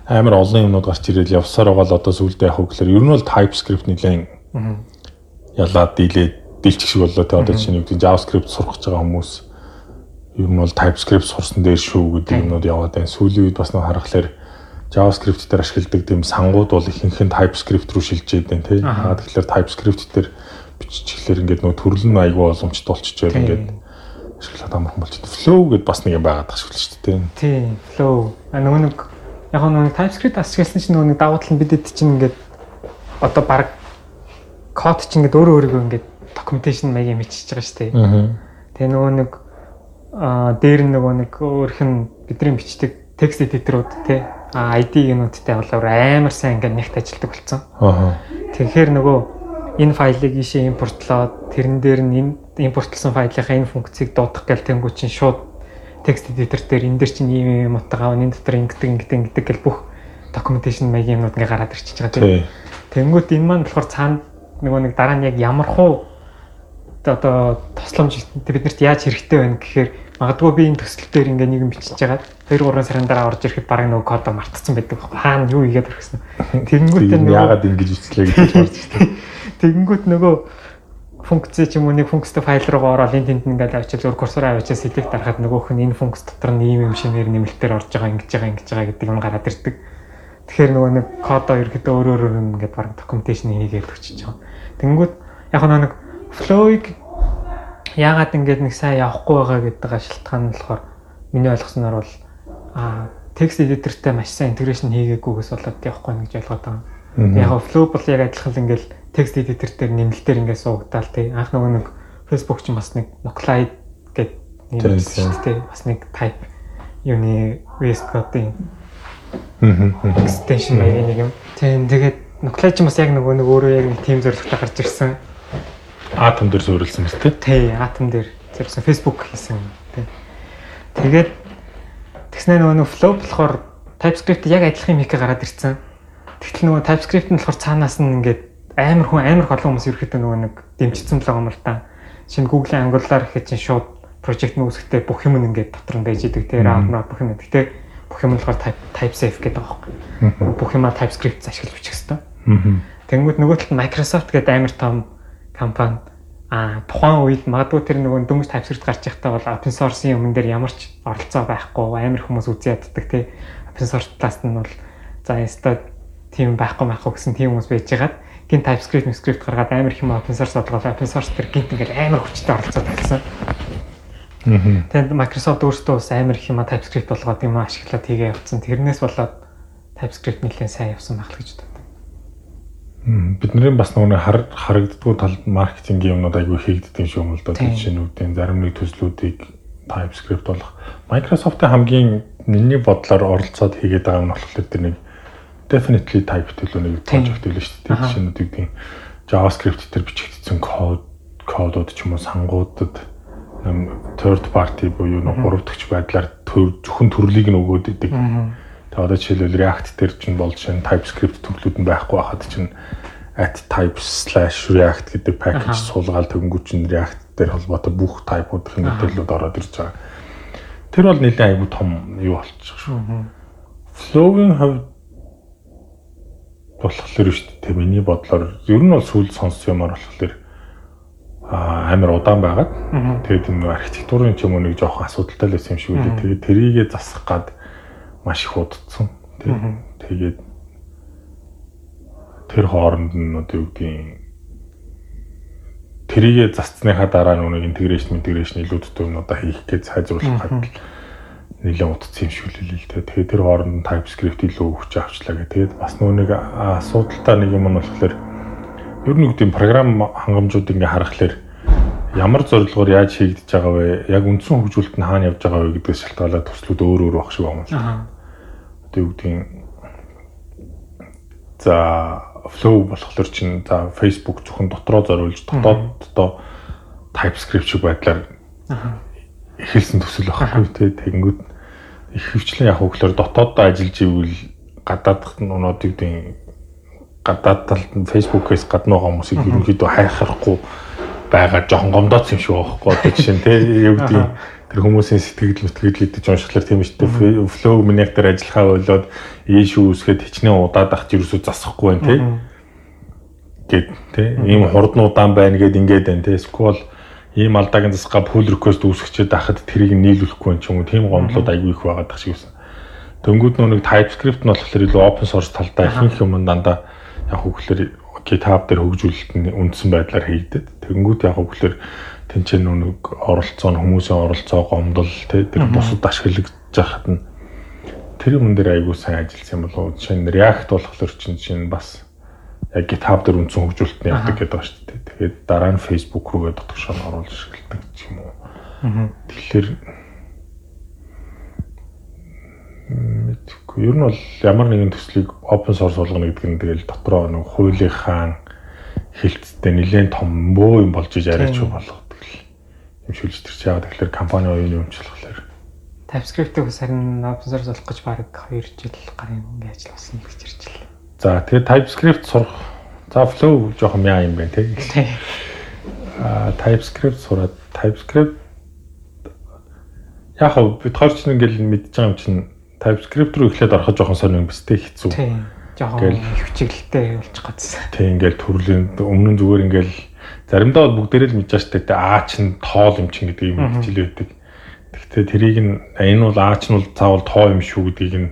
амар олон юмнууд гарч ирээл явсаар байгаа л одоо сүулдэ явах гэхээр ер нь бол TypeScript нэлээд ялаад дийлээд дийлчих шиг боллоо те одоо чинь үүдийн JavaScript сурах гэж байгаа хүмүүс ер нь бол TypeScript сурсан дээр шүү гэдэг юмнууд яваад байна. Сүүлийн үед бас нэг харахаар JavaScript дээр ашигладаг тийм сангууд бол ихэнх нь TypeScript рүү шилжээд байна тий. Аа тэгэхээр TypeScript дээр биччихлээр ингээд нөө төрөл нь айгүй боломжтой болчихж байна ингээд ашиглаад амархан болчихсон. Flow гэд бас нэг юм байгаад тах шүү дээ тий. Тий, Flow. А нөгөө нэг яг нөгөө TypeScript ашигласан чинь нөгөө нэг давуу тал нь бидэд чинь ингээд одоо баг код чинь ингээд өөрөө өөрийгөө ингээд documentation маягийн мэдчихэж байгаа шүү дээ. Тэгээ нөгөө нэг аа дээр нөгөө нэг өөрх нь бидний бичдэг текст эдиторууд тий ID гинүүдтэй болоор амар сайн ингээд нэгт ажилтдаг болсон. Тэгэхээр нөгөө энэ файлыг ийшээ импортлоод тэрэн дээр нь энэ импортлсон файлынхаа энэ функцийг дуудах гэл тэнгуү чинь шууд текст эдитер дээр энэ дэр чинь ийм юм утга аваа энэ дотор ингэдэг ингэдэг ингэдэг гэл бүх докюменташн маягийн юмнууд ингээ гараад ирчихэж байгаа тийм. Тэнгүүд энэ маань болохоор цаана нөгөө нэг дараа нь яг ямар хуу одоо тосломж биднэрт яаж хэрэгтэй байна гэхээр магадгүй би энэ төсөл дээр ингээ нэг юм бичиж байгаа 2 3 сарын дараа орж ирэхэд баг нөгөө кодо мартцсан байдаг байхгүй хаана юу игээд орхисон. Тэнгүүд энэ яагаад ингэж бичлээ гэж бодож байна. Тэнгүүд нөгөө функц ч юм уу нэг функцтэй файл руу ороод энэ тэнд ингээд авчиж өөр курсороо авчиж сэдвийг дарахад нөгөөх нь энэ функц дотор нь ийм юм шинээр нэмэлтээр орж байгаа ингэж байгаа ингэж байгаа гэдэг юм гараад ирдэг. Тэгэхээр нөгөө нэг кодо ерөөдөө өөр өөр ингээд баг докюменташн хийгээд өчөж байгаа. Тэнгүүд яг нэг флоуийг яагаад ингээд нэг сайн явахгүй байгаа гэдэг шалтгаан нь болохоор миний ойлгосноор бол а текст эдитортэй маш сайн интеграшн хийгээгүйгээс болоод явахгүй гэж ойлгоод байгаа. Яг flow бол яг адилхан л ингээд текст эдитор дээр нэмэлтээр ингээд суугдаал тий. Анх нөгөө нэг Facebook ч бас нэг nuclide гэдэг нэмэлт тий. Бас нэг type юуны VS Code-ийн extension маягийн нэг юм. Тийм тэгээд nuclide ч бас яг нөгөө нэг өөрөө яг нэг team зорилготой гарч ирсэн. Atom дээр суурилсан мэт тий. Тий, Atom дээр зэрэгсэн Facebook хийсэн тий. Тэгээд тэгснэ нөгөө нэг flow болохоор TypeScript яг адилхан юм хийх гараад ирсэн. Тэгтэл нөгөө TypeScript нь болохоор цаанаас нь ингээд амар хүн амар олон хүмүүс ерөөхдөө нөгөө нэг дэмжигдсэн л байгаа юм л та. Шинэ Google-ийн Angular гэхэд чинь шууд project нь үүсэхдээ бүх юм ингээд дотор нь байж идэг те RAM бүх юм. Гэтэ бүх юм болохоор type type safe гэдэг байгаа байхгүй. Бүх юмаа TypeScript ашиглаж бичих хэвээр. Тэнгүүд нөгөө талд Microsoft гэдэг амар том компани а тухайн үед магадгүй тэр нөгөө дөнгөж TypeScript гарч байхдаа бол open source-ийн өмнө дээр ямар ч оролцоо байхгүй амар хүмүүс үзий яддаг те open source талаас нь бол за инста тийм байхгүй байхгүй гэсэн тийм хүмүүс байж байгаад гин TypeScript, script гаргаад амар их юм open source бодлогоо open source төр гинт ингээл амар хүчтэй оролцоод байсан. Тэгээд Microsoft өөрсдөө бас амар их юм TypeScript болгоод юм ашиглаад хийгээ явцсан. Тэрнээс болоод TypeScript нэлээд сайн явсан байх л гэж боддог. Бидний бас нөгөө харагддггүй талд маркетингийн юмнууд айгүй хийгддэг юм л доо. Жишээнүүдийн зарим нэг төслүүдийг TypeScript болох. Microsoft-ийн хамгийн миний бодлоор оролцоод хийгээд байгаа юм болохоор тэр нэг definitely type нэг project байлаа шүү дээ. Жишээнүүд гэдэг JavaScript дээр бичигдсэн код кодууд ч юм уу сангуудад third party буюу нэг гуравдагч байдлаар зөвхөн төрлийг нь өгөөд идэг. Тэгээ одоо жишээлбэл React дээр ч бол жишээ нь TypeScript төрлүүд нь байхгүй байхад чинь at types/react гэдэг package суулгаад төгөнгөж чинь React дээр холбоотой бүх type-уудын мэдээллүүд ороод ирж байгаа. Тэр бол нэлээд айгүй том юу болчих шүү. Flow-ийн хувьд болохоор шүү дээ. Миний бодлоор ер нь бол сүүл сонссон юмар болохоор амар удаан байгаад тэгээд энэ архитектурын ч юм уу нэг жоохон асуудалтай л байсан юм шиг үү. Тэгээд тэрийгэ засах гад маш их удцсан. Тэгээд тэр хооронд нь одоо юу гэдгийг тэрийгэ засцсныхаа дараа нүг интеграшн интеграшн илүүдтэй юмнуудаа хийх гэж сайжруулах гад нэлээд утцсан юм шиг л л тэ. Тэгээд тэр хооронд TypeScript илүү өгч авчлаа гэх. Тэгээд бас нэг асуудалтай нэг юм нь болохоор ер нь үгдийн програм хангамжууд ингээ харахаар ямар зорилгоор яаж хийгдэж байгаа вэ? Яг үндсэн хөгжүүлэлт нь хаана явж байгаа вэ гэдгээс шалтгаалаад төслүүд өөр өөр байх шиг байна л. Юу гэдгийг за flow болохоор чинь за Facebook зөвхөн дотроо зориулж дотоод одоо TypeScript шиг байдлаар эхэлсэн төсөл байхгүй тий тэгэнгүүт их хөвчлэн яг хөглөр дотооддоо ажиллаж ивэл гадаадх нь өнөөдийг гадаад талд нь фэйсбүүкээс гадна байгаа хүмүүсийг ерөнхийдөө хайхрахгүй байгаа жоохон гомдооц юм шиг байхгүй одоо жишээ нь тий юу гэдэг тэр хүмүүсийн сэтгэл мэтгэл гэдэг ч уншихлаар тийм шүү дээ. Флоу минектор ажиллахаа болоод ийш үүсгээд хичнээн удаад ах ерөөсөө засахгүй байх тий гэд тий ийм хурднуудаан байна гэд ингээд байна тий эсвэл ийм алдаагийн засгаа pull request үүсгэчихэд байхад тэрийг нийлүүлэхгүй юм ч юм уу. Тийм гомдлууд аягүй их байгаад тах шиг байсан. Дөнгүүд нэг TypeScript нь болохоор илүү open source талдаа ихэнх юм дандаа яг хөглөр GitHub дээр хөгжүүлэлт нь үндсэн байдлаар хийгдэв. Тэнгүүд яг хөглөр тэнцэн нүг оролцоо нь хүмүүсийн оролцоо гомдол тэр бусад ашиглагдж байхад нь тэр юм дээр аягүй сайн ажилласан юм болоо жишээ нь React болохоор чинь чинь бас яг GitHub дээр үндсэн хөгжүүлэлт нь явдаг гэдэг ба шүү дээ. Тэгээд дараа нь Facebook руугээ дотгошоо оруулж ашигладаг ч юм уу. Тэгэхээр мэдгүй. Ер нь бол ямар нэгэн төслийг open source болгоно гэдэг нь тэгэл дотроо нэг хуулийнхаа хилцтэй нэлээд том мөө юм болж иж арайч болгодог шилж тэр чи яагаад тэгэхээр компани оюуны өмчлөхлөөр TypeScript-ийг сарн open source болох гэж баг 2 жил гарын ингээ ажилласан гэж ирж байна. За тэгээд TypeScript сурах за flow жоохон яа юм бэ те. Аа TypeScript сураад TypeScript яг хав бид хоёр ч ингээл мэдж байгаа юм чинь TypeScript руу эхлээд ороход жоохон сонир юм те хэцүү. Тийм. Жоохон хөвчөглөлтэй болчих гоцсон. Тийм ингээл төрлийн өмнө нь зүгээр ингээл заримдаа бол бүгдээрээ л мэдж штэ аа чин тоол юм чин гэдэг юм хэлжил байдаг. Гэхдээ тэрийг нь энэ бол аа чин бол заавал тоо юм шүү гэдгийг нь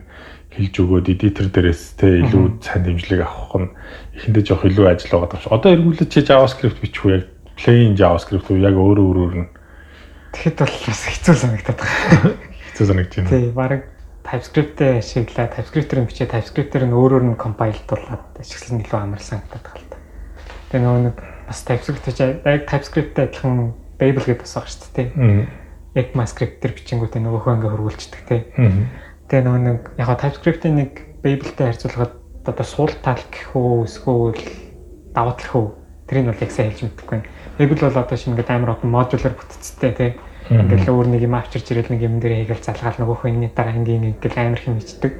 хэлж өгөөд эдитер дээрээс те илүү сайн дэмжлэг авах нь эхэндээ жоох илүү ажил байгаа юм. Одоо эргүүлээд чи JavaScript бичих үү яг plain JavaScript уу яг өөрөө өөрөөр нь Тэгэхэд бол бас хэцүү санагдаад байна. Хэцүү санагдаж байна. Тий, баг TypeScript-тэй ашиглаа, TypeScript-ээр нь бичээ, TypeScript-ээр нь өөрөөр нь compile-дуулаад ашигласан илүү амар санагдаад байна л та. Тэгээ нөгөө нэг бас TypeScript яг TypeScript-тэй адилхан Babel гэдэг бас байгаа шүү дээ, тий. ECMAScript-ээр бичингүүтээ нөгөөхөө ингээ хөрвүүлчихдэг, тий. Тэгээ нөгөө нэг яг TypeScript-ийн нэг Babel-тэй харьцуулахад одоо суул тал гэх үү, эсвэл даваа тал хөө тэрийг бол яг сайн хэлж мэдэхгүй. Babel бол одоо шинэ ингээд амар олон модулаар бүтцтэй, тий Ингээл өөр нэг юм авчирч ирээд нэг юм дээр хийгээл залгаал нөгөөх нь дараа ингээл ингээл амар хэм хийдэг.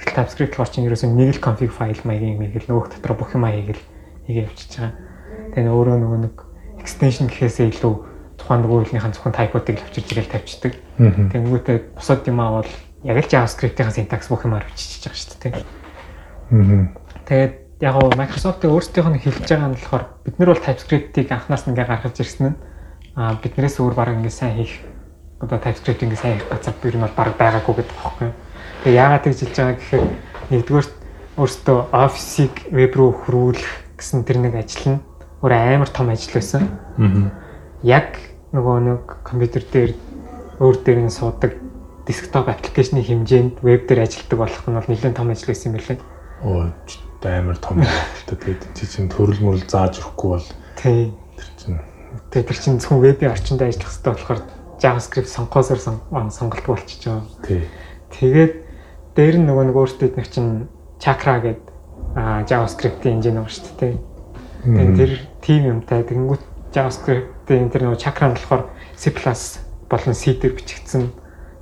Тэгэл TypeScript болохоор чинь ерөөсөө нэг л config file маягийн ингээл нөгөөх дотор бүх юм аягийг хийгээ явчихж байгаа. Тэгээ өөрөө нөгөө нэг extension гэхээсээ илүү тухайн нөгөөлнийхэн зөвхөн type-уудыг л авчирч ирээл тавьчихдаг. Нөгөөтэй бусад юм аа бол яг л JavaScript-ийн syntax бүх юмар бичиж байгаа шүү дээ. Тэгээд яг гоо Microsoft-ийн өөрсдийнх нь хэлж байгаа нь болохоор бид нар бол TypeScript-ийг анханаас нь ингээ гаргаж ирсэн нь а биднээс өөр баг ингэ сайн хийх одоо TypeScript ингэ сайн хийх газар бүр нь бол баг байгаагүй гэдэг байхгүй. Тэгээ яагаад гэж хэлж байгаа гэхээр нэгдүгээр өөртөө Office-ийг веб руу хөрвүүлэх гэсэн тэр нэг ажил нь өөр амар том ажил байсан. Аа. Яг нөгөө нэг компьютер дээр өөр дээр нь суудаг десктоп аппликейшны хэмжээнд веб дээр ажилладаг болох нь бол нэлээд том ажил байсан юм билээ. Оо амар том ажил. Тэгээд чи чинь төрөл мөрөл зааж өгөхгүй бол тий. Тэр чинь Тэгээ тэр чинь зөвхөн вебийн орчинд ажиллах хэрэгтэй болохоор JavaScript сонгохоосоор сонголт байгаа. Тий. Тэгээд дээр нь нөгөө нэг өөртөө эдгээр чинь Chakra гэдэг JavaScript-ийн engine байгаа шүү дээ. Тэгээд тэр team юмтай тэгэнгүүт JavaScript-ийн тэр нөгөө нь болохоор C+ болон C дээр бичигдсэн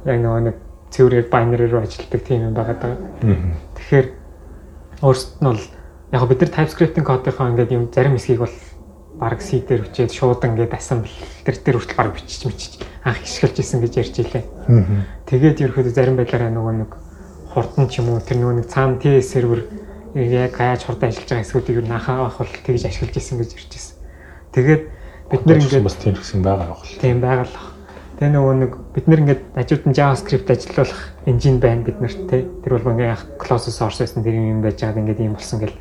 яг нөгөө нэг цэврээр binary руу ажилладаг team юм байгаа даа. Тэгэхээр өөрсдөд нь бол яг бид нар TypeScript-ийн кодынхоо ингээд юм зарим хэсгийг бол баг C дээр хүчээд шууд ингээд assembly тэр дээр хүртэл баг бичиж мичиж анх хишгэлж исэн гэж ярьж илээ. Тэгээд ерөөхдөө зарим байдлаараа нөгөө нэг хурдан ч юм уу тэр нөгөө нэг цаана TS сервер яг гаяж хурдан ажиллаж байгаа хэсгүүдийг юу нахаа авах бол тэгж ашиглаж исэн гэж ярьж исэн. Тэгээд бид нэр ингээд бас тийм гэсэн байгаа байх. Тийм байгаа л. Тэгээ нөгөө нэг бид нэр ингээд хажууд нь JavaScript ажиллуулах engine байна бид нарт те. Тэр бол ингээд closed source байсан тэр юм байж байгаа ингээд юм болсон гэл.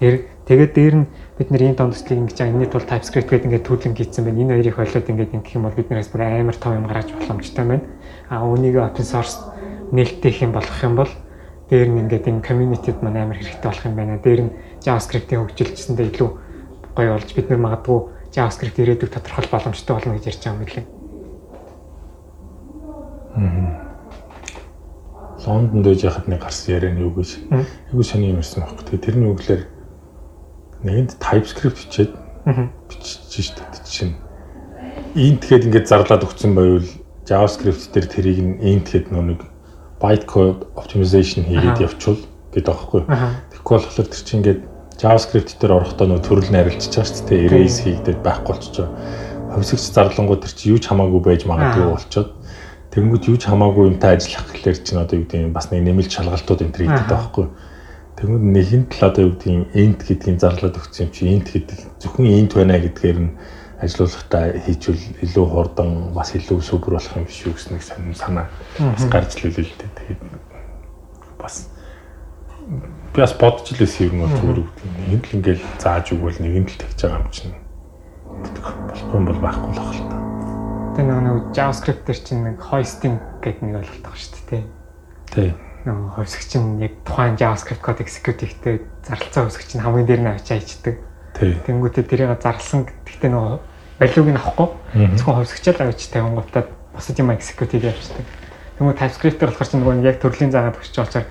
Тэр тэгээд дээр нь бид нэр ийм томцлыг ингэж энэний тул TypeScript гэдэг ингээд түүлэн хийцэн байна. Энэ хоёрыг холиод ингээд ингэх юм бол биднээс бүр амар том юм гаргаж боломжтой байна. А үүнийг open source нээлттэй их юм болгох юм бол дээр нь ингээд энэ community-д маань амар хэрэгтэй болох юм байна. Дээр нь JavaScript-ийн хөгжилчсэндээ илүү гоё болж бид нар магадгүй JavaScript ирээдүйг тодорхойл боломжтой болно гэж ярьж байгаа юм билээ. Аа. Лондонд дэж яхад нэг гарсан яриа нь юу гэж. Айгуу сони юм ирсэн байхгүй. Тэгээ тэрний үгээр нэгэнд TypeScript хичээд бичиж штэ чинь int гээд ингээд зарлаад өгсөн байвал JavaScript дээр тэрийг нь int гээд нэг bytecode optimization хийгээд явуул гэдэг аахгүй. Тэгэхгүй болохоор тэр чинь ингээд JavaScript дээр орохдоо нөө төрөл арилжиж байгаа шүү дээ. Erase хийгдээд байхгүй болчихоо. Хөвсөгч зарлангууд тэр чинь юу ч хамаагүй байж магадгүй болчиход тэнгууд юу ч хамаагүй юмтай ажиллах гэхлээр чинь одоо юу гэдэг юм бас нэг нэмэлт шалгалтууд энэ төр хийдэг байхгүй. Тэгмэд нэгэнд л одоо юу гэдгийг энд гэдгийг зарлаад өгсөн юм чи энд гэдэг зөвхөн энд байна гэдгээр нь ажиллуулгахдаа хийжүүл илүү хурдан бас илүү супер болох юм биш үү гэсэн нэг сонир санаа бас гарч лээ л дээ. Тэгээд бас би бас бодож лээс юм уу зүгээр үгдэн. Энд л ингээл зааж өгвөл нэгэнд л тэгж байгаа юм чинь. Болохгүй юм бол байхгүй л та. Тэгээ нэг JavaScript дээр чинь нэг hosting гэдэг нэг ойлголт байгаа шүү дээ. Тий нөгөө хувьсгч нь яг тухайн JavaScript код execute хийхдээ зарлцсан хувьсгч нь хамгийн дээр нь авчаа хийдэг. Тэнгүүтээ тэрийг зарлсан гэхдээ нөгөө value-г нь авахгүй зөвхөн хувьсгчаа л авч тавингуудаа бусад юм execute хийж явчихдаг. Тэнгүү TypeScript-ээр болохоор чинь нөгөө яг төрлийн заагаад өгч байгаа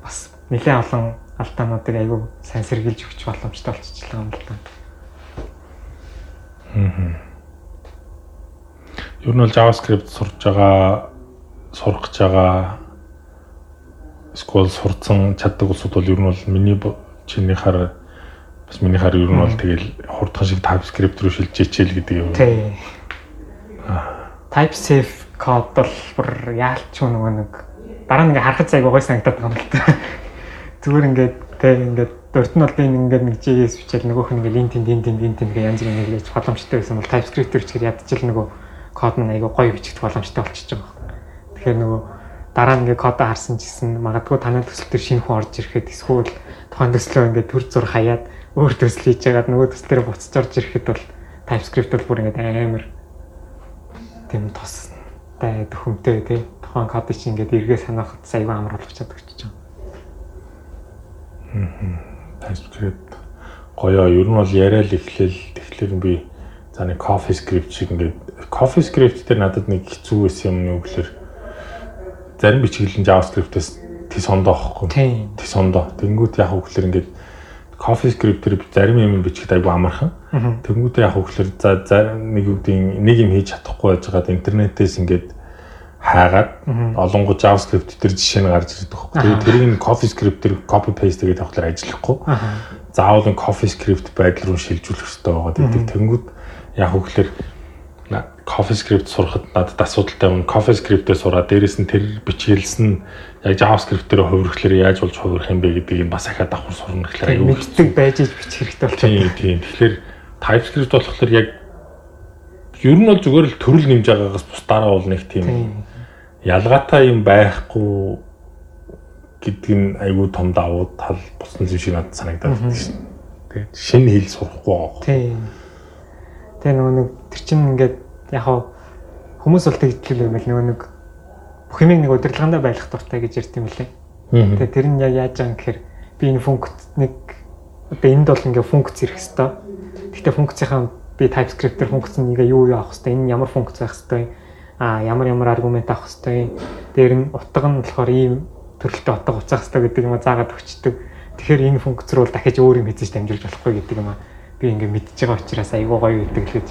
бас нэлээд олон алдаануудыг айгүй сайн сэргийлж өгч боломжтой болчихлоо юм л да. Аа. Ер нь бол JavaScript сурж байгаа сурах гэж байгаа эсвэл сурцсан чаддаг улсууд бол ер нь бол миний чинийхаар бас минийхаар ер нь бол тэгэл хурдхан шиг TypeScript рүү шилжээчээл гэдэг юм. Тий. TypeSafe код бол бүр яалч нөгөө нэг дараа нь ингээ харахад айгуу гой санагдаад байгаа юм л та. Зүгээр ингээд тэг ингээд дурт нь бол би ингээд нэг JS бичээл нөгөөх нь ингээ линт тин тин тин тин гэ янз бүрийн хэлж боломжтой байсан бол TypeScript рүү чихэр ядчихл нөгөө код нь айгуу гоё бичих боломжтой болчихж байгаа. Тэгэхээр нөгөө дараа нь ингээ кодоо харсан чисэн магадгүй танай төсөл төр шинэ хүн орж ирэхэд эсвэл тухайн төслөө ингээ төр зур хаяад өөр төсөл хийж яагаад нөгөө төсөл дээр буцаж орж ирэхэд бол TypeScript бол бүр ингээ амар тийм тостай төхөмтэй тий тухайн код чинь ингээ эргээ санаахад аюу амар болчиход өгч байгаа. Мм. TypeScript гоё ер нь бол яриад эхлээл тэгэхээр би за нэг CoffeeScript шиг ингээд CoffeeScript дээр надад нэг хэцүү байсан юм юу гэхээр зарим бичиглэн JavaScript-ээс тий сондоо авахгүй. Тий сондоо. Тэнгүүд яг үгээр ингээд CoffeeScript-ээр зарим юм бичихэд айгүй амархан. Тэнгүүдээ яг үгээр за нэг үгдийн нэг юм хийж чадахгүй байж байгаад интернетээс ингээд хаагаад олонгоо JavaScript дээр жишээ нь гарч ирдэг байхгүй. Тэгээд тэрийг CoffeeScript-ээр copy paste гэдэг тавхлаар ажиллахгүй. Заавал CoffeeScript байдал руу шилжүүлэх хэрэгтэй байгаа гэдэг. Тэнгүүд яг үгээр CoffeeScript сурахад надад асуудалтай юм. CoffeeScript-ээр сураад дээрэс нь тэр бичгэлс нь яг JavaScript-ээр хувирхлаар яаж болж хувирах юм бэ гэдгийг бас ахаад давхар сурна гэхлээр аюу мэддэг байж бичих хэрэгтэй болчихсон. Тийм тийм. Тэгэхээр TypeScript болохоор яг ер нь бол зүгээр л төрөл нэмж байгаагаас бус дараа бол нэг тийм ялгаатай юм байхгүй гэдг нь аюу том давуу тал бусна зүйл шиг надад санагдаад байна шин. Тэгээд шинэ хэл сурахгүй байгаа. Тийм. Тэгээ нөгөө нэг тэр чинь ингээд яг хүмүүс бол тэгдэл юм л нөгөө нэг бүх юм нэг удирдлагандаа байх дуртай гэж ярьд юм лээ. Тэгээ тэр нь яг яаж байгаа юм гэхээр би энэ функц нэг одоо энд бол ингээ функц ирэх хэвээр. Гэхдээ функцийнхаа би TypeScript-ээр функц нь ингээ юу юу авах хэвээр энэ ямар функц байх хэвээр а ямар ямар аргумент авах хэвээр дээр нь утга нь болохоор ийм төрөлтэй утга уцаах хэвээр гэдэг юм заагаад өгчдөг. Тэгэхээр энэ функц рүү дахиж өөр юм хийж дамжуулж болохгүй гэдэг юм а би ингээ мэдчихэж байгаа учраас айгуу гоё гэдэг л гэж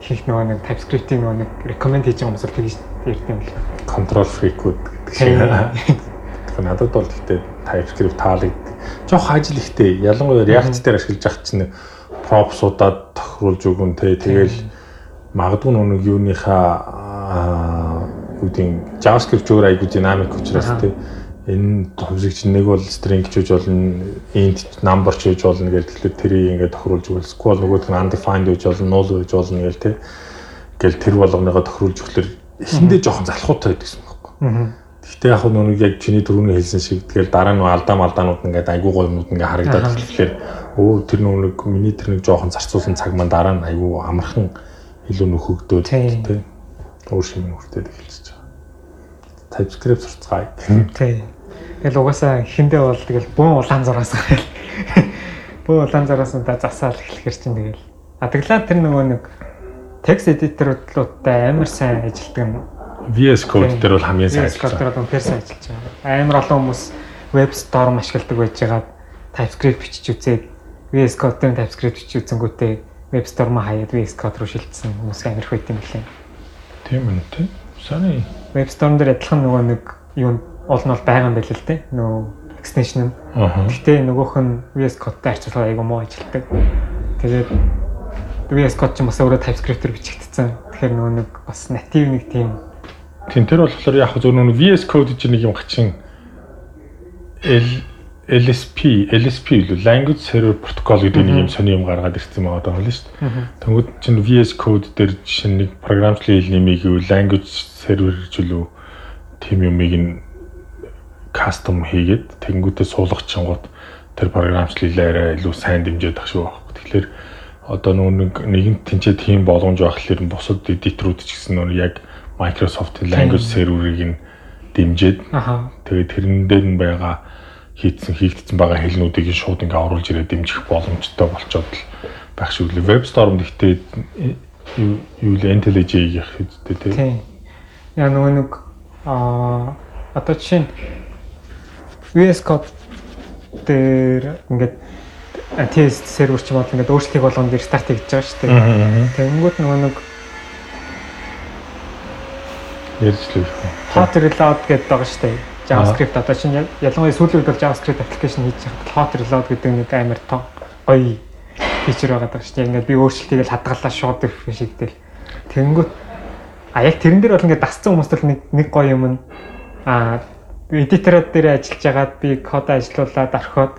хийх нөгөө нэг TypeScript-ийн нөгөө нэг recommend хийж байгаа л тэгж ярьд юм л. Control freak-үүд гэдэг шиг. Тэгэхээр надад бол гэхдээ TypeScript таалагддаг. Жохо ажил ихтэй. Ялангуяа React дээр ашиглаж ах чинь props-уудаад тохируулж өгөн тэ тэгэл магадгүй нэг юуныхаа юу гэдэг JavaScript өөр айгуу динамик учраас тэ энэ хувьсгч нэг бол string гэж болно int number ч гэж болно гэж тэгэхээр тэрийг ингээд тохируулж өгөл SQL нөгөөдг нь undefined гэж болно null гэж болно гэл тэ гэл тэр болгоныгоо тохируулж өгөхлөр эхэндээ жоохон залхуутай байдагсан байхгүй. Гэхдээ яг нүг яг чиний түрүүний хэлсэн шиг тэгэл дараа нь алдаа малдаанууд ингээд айгуу гоё юмуд ингээд харагдаад тэгэхээр өө тэр нүг миний тэр нэг жоохон зарцуулсан цаг маань дараа нь айгуу амархан илүү нөхөгдөөд тэ өөр шимэн хүртээд эхэлчихэж байгаа. TypeScript сурцгаая. Тий. Тэгэл угаасаа эхэндээ бол тэгэл бөөн улаан зураас гараад бөөн улаан зураас нь да засаал эхлэхэр чинь тэгэл. А тэглаа тэр нөгөө нэг текст эдиторлуудтай амар сайн ажилтдаг нь VS Code дээр бол хамгийн сайн ажиллаж байгаа. VS Code дээр сайн ажиллаж байгаа. Амар олон хүмүүс Web Storm ашигладаг байж байгаа TypeScript бичиж үзээд VS Code дээр TypeScript бичиж үзэнгүүтээ Web Storm-а хаяад VS Code руу шилжсэн хүмүүс амар их байт юм лээ. Тийм те. Сайн. Web Storm дээр адилхан нөгөө нэг юу уул нь бол байгаа юм байл л те. Нөгөө extension. Гэхдээ нөгөөх нь VS Code-тай харьцуулахад айгүй муу ажилтдаг. Тэгээд VS Code ч бас өөрөө TypeScript-ээр бичигдсэн. Тэгэхээр нөгөө нэг бас native нэг тийм Тийм тэр болохоор яг зөв нөгөө VS Code гэж нэг юм хачин L LSP LSP илүү language server protocol гэдэг нэг юм сони юм гаргаад ирсэн байгаа даа л шүү дээ. Тэнгүүд чинь VS Code дээр жишээ нэг програмчлалын хэл нэмийг юу language server гэж үлээ тийм юмыг нь кастом хийгээд тэнгүүтээ суулгах чингууд тэр програмчлалаараа илүү сайн дэмжиж тах шүү байхгүй. Тэгэхээр одоо нөгөө нэг нэгэн тэнцээ тийм боломж байх хэлээр бусад эдиторүүд ч гэсэн нөгөө яг Microsoft-ийн language server-ыг нь дэмжиж тэгээд тэрэн дээр нь байгаа хийцэн хийгдсэн байгаа хэлнүүдийг шууд ингээ оруулж ирээд дэмжих боломжтой болчоод л байх шиг үлээ. WebStorm гэхдээ юу л IntelliJ-ийн хэвчтэй тийм. Яа нөгөө нэг аа одоо чинь VS Code дээр ингээд тест сервер ч юм бол ингээд өөрсдийг болгоно дээр старт хийж байгаа шүү дээ. Тэнгүүд нөгөө нэг Ярьж л их. Hot reload гэдэг байгаа шүү дээ. JavaScript одоо чинь ялангуяа сүүлийн үед бол JavaScript application хийж байхад hot reload гэдэг нэг амар тоо гоё фичер байгаа даа шүү дээ. Ингээд би өөрчлөлтийг л хадгалаа шууд ирэх шигдэл. Тэнгүүт а яг тэрэн дээр бол ингээд дасцсан хүмүүст л нэг нэг гоё юм нь а эдитород дээр ажиллаж байгаад би код ажилуулад орхиод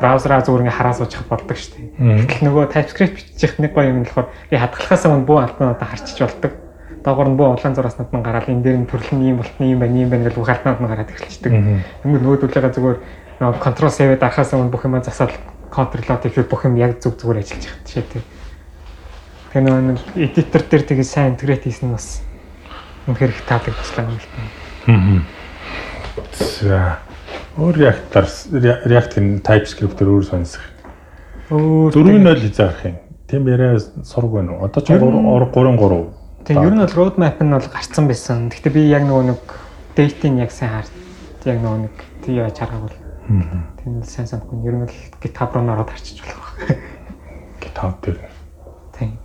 браузераа зүгээр ингээ хараа суучих болдог шүү дээ. Гэтэл нөгөө TypeScript бичих нэг гоё юм нь болохоор би хадгалахаас өмнө бүх алтнуудаа харчиж болдог. Доогоор нь бүх улаан зураснууд нь гараад энэ дээр нь төрөл нь юм болтны юм байна, юм байна гэж бүх алтнууд нь гараад эхэлчихдэг. Ингээд нөгөөдөлөөгөө зүгээр нөгөө control save дарахаас өмнө бүх юмаа засаад control хийхэд бүх юм яг зүг зүгээр ажиллаж байгаа тийм тийм. Тэгээ нөгөө эдитор дээр тэгээ сайн интегрейт хийсэн нь бас үнэхээр их таалагдчихлаа юм л та. Аа. За. Өөр React-аар React-ийн TypeScript-ээр өөр сонсох. Өөр 4.0 хязгаарх юм. Тим яриа сург байна уу? Одоо ч 3.3. Тийм, ер нь бол roadmap нь бол гарцсан байсан. Гэхдээ би яг нөгөө нэг date-ийг яг сайн харт. Яг нөгөө нэг тий яаж хараагүй. Тийм л сайн санахгүй. Ер нь бол GitHub руу ороод харчиж болох. GitHub дээр. Тийм.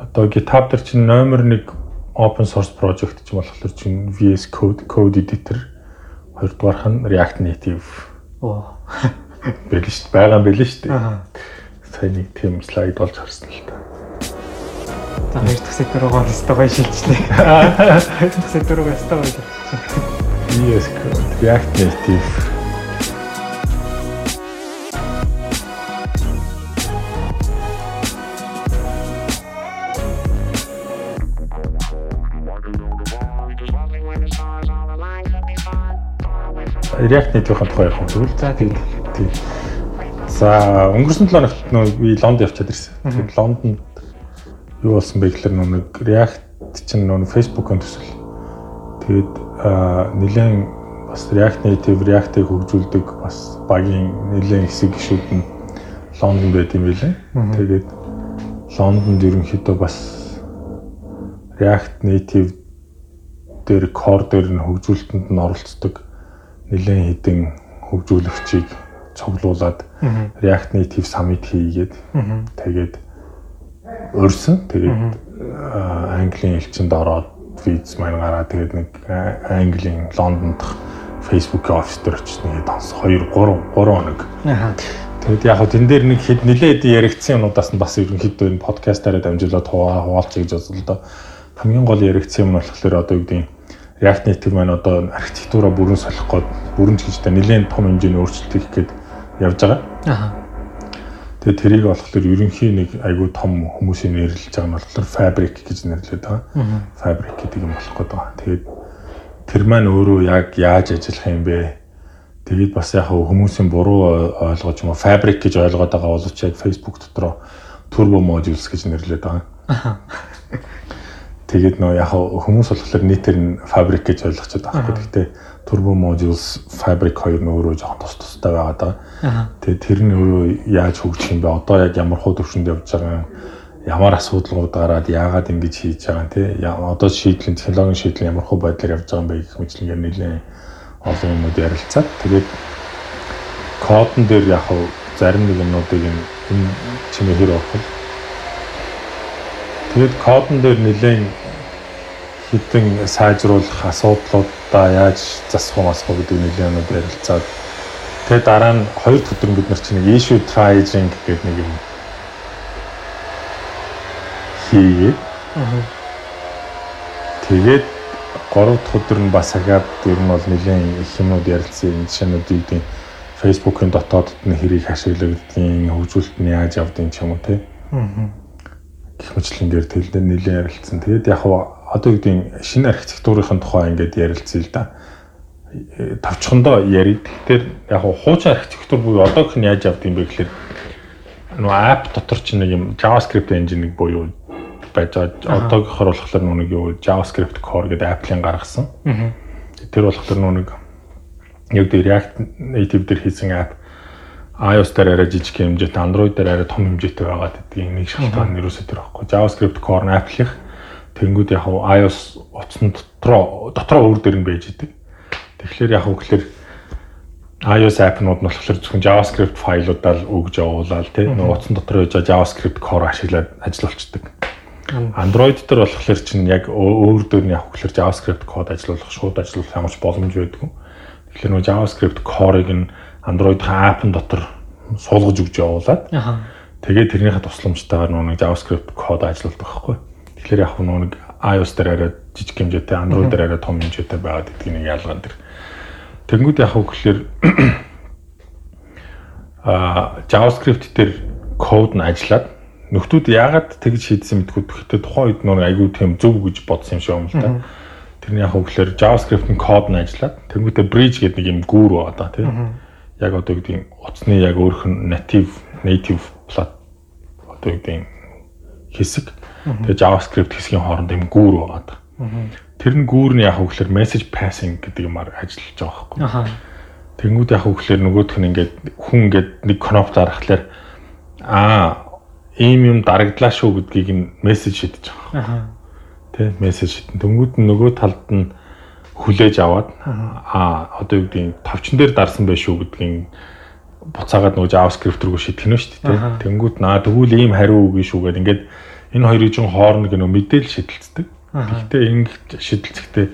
Одоо GitHub дээр чинь номер 1 open source project ч болохоор чинь VS Code code editor Хоёрдугаарх нь React Native. Оо. Бэл шүү дээ. Байгаа юм бэл шүү дээ. Сайн нэг тийм слайд болж харсан л та. За хоёр дахь сектор руугаа өстой гоё шилжлээ. Хоёр дахь сектор руугаа өстой гоё шилжлээ. Code, React Native React Native-ийн тухай ярих юм тэгвэл. За тийм. Тийм. За өнгөрсөн 7 хоногт нөө би Лонд явчаад ирсэн. Тэгээд Лондонд юу болсон бэ гэхээр нэг React чинь нөө Facebook-ын төсөл. Тэгээд нэлээд бас React Native React-ыг хөгжүүлдэг бас багийн нэлээд хэсэг гişүүд нь Лондонд байт юм билээ. Тэгээд Лондонд ерөнхийдөө бас React Native дээр core дээр нь хөгжүүлэлтэнд нь оролцдог нэлээд хідэн хөгжүүлэгчийг цуглуулад React Native Summit хийгээд тэгээд өрсөн. Тэгээд Английн элчинд ороод виз маань гараад тэгээд нэг Английн Лондонд Facebook-ийн офис дээр очиж нэг тонс 2 3 3 хоног. Тэгээд яг хөө тэн дээр нэг хэд нилээд яригдсан юмудаас нь бас ерөнхийдөө энэ подкастаараа дамжуулаад гэж бодлоо доо. Хамгийн гол яригдсан юм нь болохоор одоо юу гэдэг React Native маань одоо архитектураа бүрэн солих гээд бүрэн та нэлээд том хэмжээний өөрчлөлт хийх гээд явж байгаа. Аа. Тэгээд тэрийг болохоор ерөнхий нэг айгүй том хүмүүсийн нэрлэж байгаа нь болохоор Fabric гэж нэрлэдэг байгаа. Fabric гэдэг юм болох гээд байгаа. Тэгээд тэр маань өөрөө яг яаж ажиллах юм бэ? Тэгээд бас яг хүмүүсийн буруу ойлгож юм уу Fabric гэж ойлгоод байгаа боловч яг Facebook дотроо Turbo Modules гэж нэрлэдэг байгаа. Аа Тэгээд нөө яг хүмүүс болохоор нийтээр нь fabric гэж ойлгочод байгаа байхгүй. Гэхдээ turbo modules fabric хоёр нь өөрөө жоохон тус тустай байгаа даа. Тэгээд тэр нь өөрөө яаж хөгжих юм бэ? Одоо яг ямар хуу төвшөнд явж байгаа юм? Ямар асуудлууд гараад яагаад ингэж хийж байгаа юм те? Одоо шийдлийн технологийн шийдэл ямар хуу байдлаар явж байгаа юм бэ гэх мэтлэнгээр нэлээд олон юмуд ярилцаад тэгээд кодн дээр яг зарим нэг юмнуудыг энэ чимээ хэр орох Тэгээд кодн дээр нэлээд хэдэн сайжруулах асуудлуудаа яаж засах уу масах уу гэдэг нэлээнүүд ярилцаад тэгээ дараа нь хоёр өдөр бид нар чинь issue triaging гэдэг нэг юм хийгээд тэгээд 3 дахь өдөр нь бас ахаад ер нь бол нэлээд их юмнууд ярилцсан энэ жишээнүүд үүдийн Facebook-ын дотоодд нь хэрийг хашиглагдгийг хөгжүүлэлт нь яаж явдгийг ч юм уу тий. Аа. Гэх мэтлэнгээр тэлдэ нэлээд ярилцсан. Тэгээд яг одоо юу гэдэг шинэ архитектурын тухай ингээд ярилцъя л да. Тавчхандаа ярив. Тэгэхээр яг хуучин архитектур буюу одоогийнх нь яаж явд юм бэ гэхээр нөгөө app дотор ч нэг юм JavaScript engine нэг буюу байж байгаа. Одоогийнхор болохоор нэг юу JavaScript core гэдэг Apple-ын гаргасан. Тэр болохоор нэг яг дээр React Native дээр хийсэн app iOS дээр арай жижиг хэмжээтэй, Android дээр арай том хэмжээтэй байгаа гэдгийг нэг шалтгаан нь юу өсөж тэр байхгүй. JavaScript core нь Apple-ийнх Тэнгүүд яг iOS утасны дотроо дотроо өөр дээр нь байж идэг. Тэгэхээр яг үгээр iOS app-нууд нь болохоор зөвхөн JavaScript файлуудаа л өгж явуулаад тийм нөгөө утсан дотор байж JavaScript core ашиглаад ажиллаулцдаг. Android дээр болохоор чинь яг өөр дөр нь явах гэхээр JavaScript код ажиллуулах шууд ажиллуулах ямарч боломж байдгүй. Тэгэхээр нөгөө JavaScript core-ыг нь Android-ийн app-ын дотор суулгаж өгч явуулаад тэгээд тэрнийхээ тусламжтайгаар нөгөө JavaScript код ажилладаг байхгүй. Тэгэхээр яг нөгөө iOS дээр арай жижиг хэмжээтэй, Android дээр арай том хэмжээтэй байгаад гэдгийг нэг ялгаан дэр. Тэнгүүд яг хөө гэхэлэр а JavaScript дээр код нь ажиллаад нөхдүүд яагаад тэгж шийдсэн мэдгүй гэхдээ тухайн үед нөр айгүй тийм зөв гэж бодсон юм шиг юм л да. Тэрний яг хөө гэхэлэр JavaScript-ийн код нь ажиллаад тэнгүүдээ bridge гэдэг нэг юм гүүр байгаа да тийм. Яг одоо гэдэг утасны яг өөрөх нь native native plat одоо гэдэг хэсэг Тэгээ JavaScript хэсгийн хооронд юм гүүр байгаа. Тэр нь гүүр нь яг хөглөр message passing гэдэг юмар ажиллаж байгаа байхгүй. Тэнгүүд яг хөглөр нөгөөх нь ингээд хүн ингээд нэг кноп дарахлаар аа ийм юм дарагдлаа шүү гэдгийг нь мессеж шидэж байгаа. Тэ мессеж шидэн. Тэнгүүд нь нөгөө талд нь хүлээж аваад аа одоо юу гэдгийг товчон дээр дарсан байх шүү гэдгийг буцаагаад нөгөө JavaScript рүү шийдэх нь шүү дээ. Тэнгүүд наа тэгвэл ийм хариу үгүй шүү гэдэг ингээд энэ хоёрын хооронд гэнэ мэдээлэл шидэлцдэг. Гэхдээ ингэ шидэлцэхдээ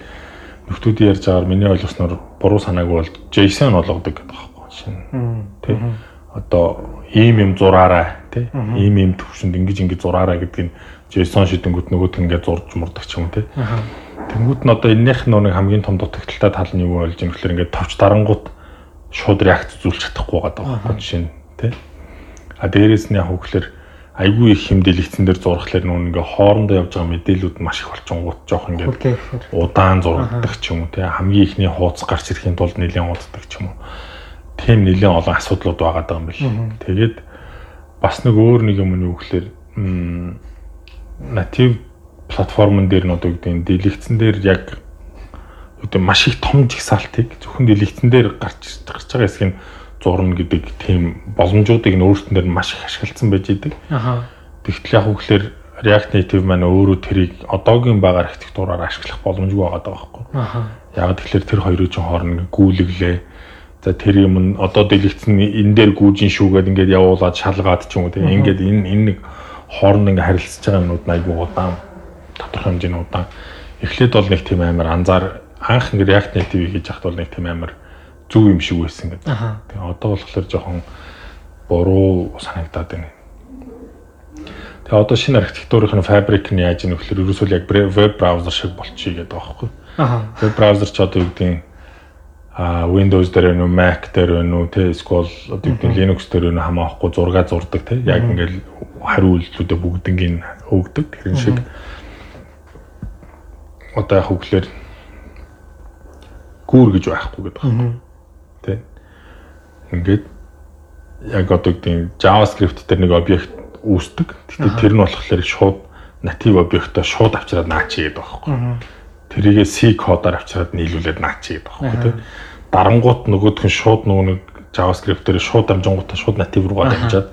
нөхдүүдийн ярьж байгаагаар миний ойлгосноор буруу санаагүй бол JSON болгодог гэдэг байхгүй шинэ. Тэ. Одоо ийм юм зураарай тэ. Ийм ийм төвшөнд ингэж ингэж зураарай гэдэг нь JSON шидэнгүүт нөгөөт ингээд зурж мурдаг ч юм те. Тэнгүүд нь одоо эннийх нь нэг хамгийн том дутагдaltaй тал нь юу болж юм гэхээр ингээд товч дарангууд шууд реакц үзүүлж чадахгүй байгаа байхгүй жишээ нь те. А дээрээс нь яг хөглөр айгүй их хэмдэлэгцэн дээр зурхлаар нүүн ингээ хоорондоо явж байгаа мэдээлүүд маш их болчингууд жоох ингээ удаан зурагдаг ч юм уу те хамгийн ихний хууц гарч ирэхийн тулд нэлээд уддаг ч юм уу. Тийм нэлээд олон асуудлууд байгаа даа юм бэл. Тэгээд бас нэг өөр нэг юм нь юу гэхээр натив платформн дээр нь одоо гэдэг дэлгэцэн дээр яг одоо маш их том жигсаалтыг зөвхөн дэлгэцэн дээр гарч гарч байгаа нь зурна гэдэг тийм боломжуудыг нь өөрсдөн дээр маш их ашигласан байж идэг. Аа. Тэгтэл яг үгээр React Native маань өөрөө тэрийг одоогийн байгаа архитектураар ашиглах боломжгүй байгаа даа байхгүй. Аа. Яг тэгэхээр тэр хоёрын чинь хооронд гүйлгэлээ. За тэр юм нь одоо дэлгэцэн энэ дээр гүйжин шүүгээд ингээд явуулаад шалгаад ч юм уу тийм ингээд энэ энэ нэг хооронд ингээд харилцаж байгаа юмнууд айгүй удаан тодорхой хэмжээний удаан. Эхлээд бол нэг тийм амар анзаар анх ингээд React Native хийж яхад бол нэг тийм амар зөв юм шиг байсан гэдэг. Тэгээ одоо болохоор жоохон буруу санагдаад байна. Тэгээ одоо шинэ архитектурын фабрик нь яаж ийм вөхлөр ерөөсөө яг веб браузер шиг болчихъя гэдэг байхгүй. Веб браузер ч одоо юу гэдэг а Windows дээр нөө Mac дээр нөө тэ эсвэл одоо юу гэдэг Linux дээр нөө хамаахгүй зураг зурдаг тэ яг ингээл хариу үйлдэлүүдээ бүгднийг өгдөг. Тэр шиг одоо яг хөглөр гүүр гэж байхгүй гэдэг байна ингээд яг одоо гэдэг JavaScript дээр нэг объект үүсдэг. Тэгтээ тэр нь болохоор шууд native объектоо шууд авчираад наачи гэдэг байхгүй. Тэрийгээ C кодоор авчираад нийлүүлээд наачи гэдэг байхгүй тийм. Дарангуут нөгөөх нь шууд нөгөө нэг JavaScript дээр шууд дамжингуудаа шууд native руугаа дамжаад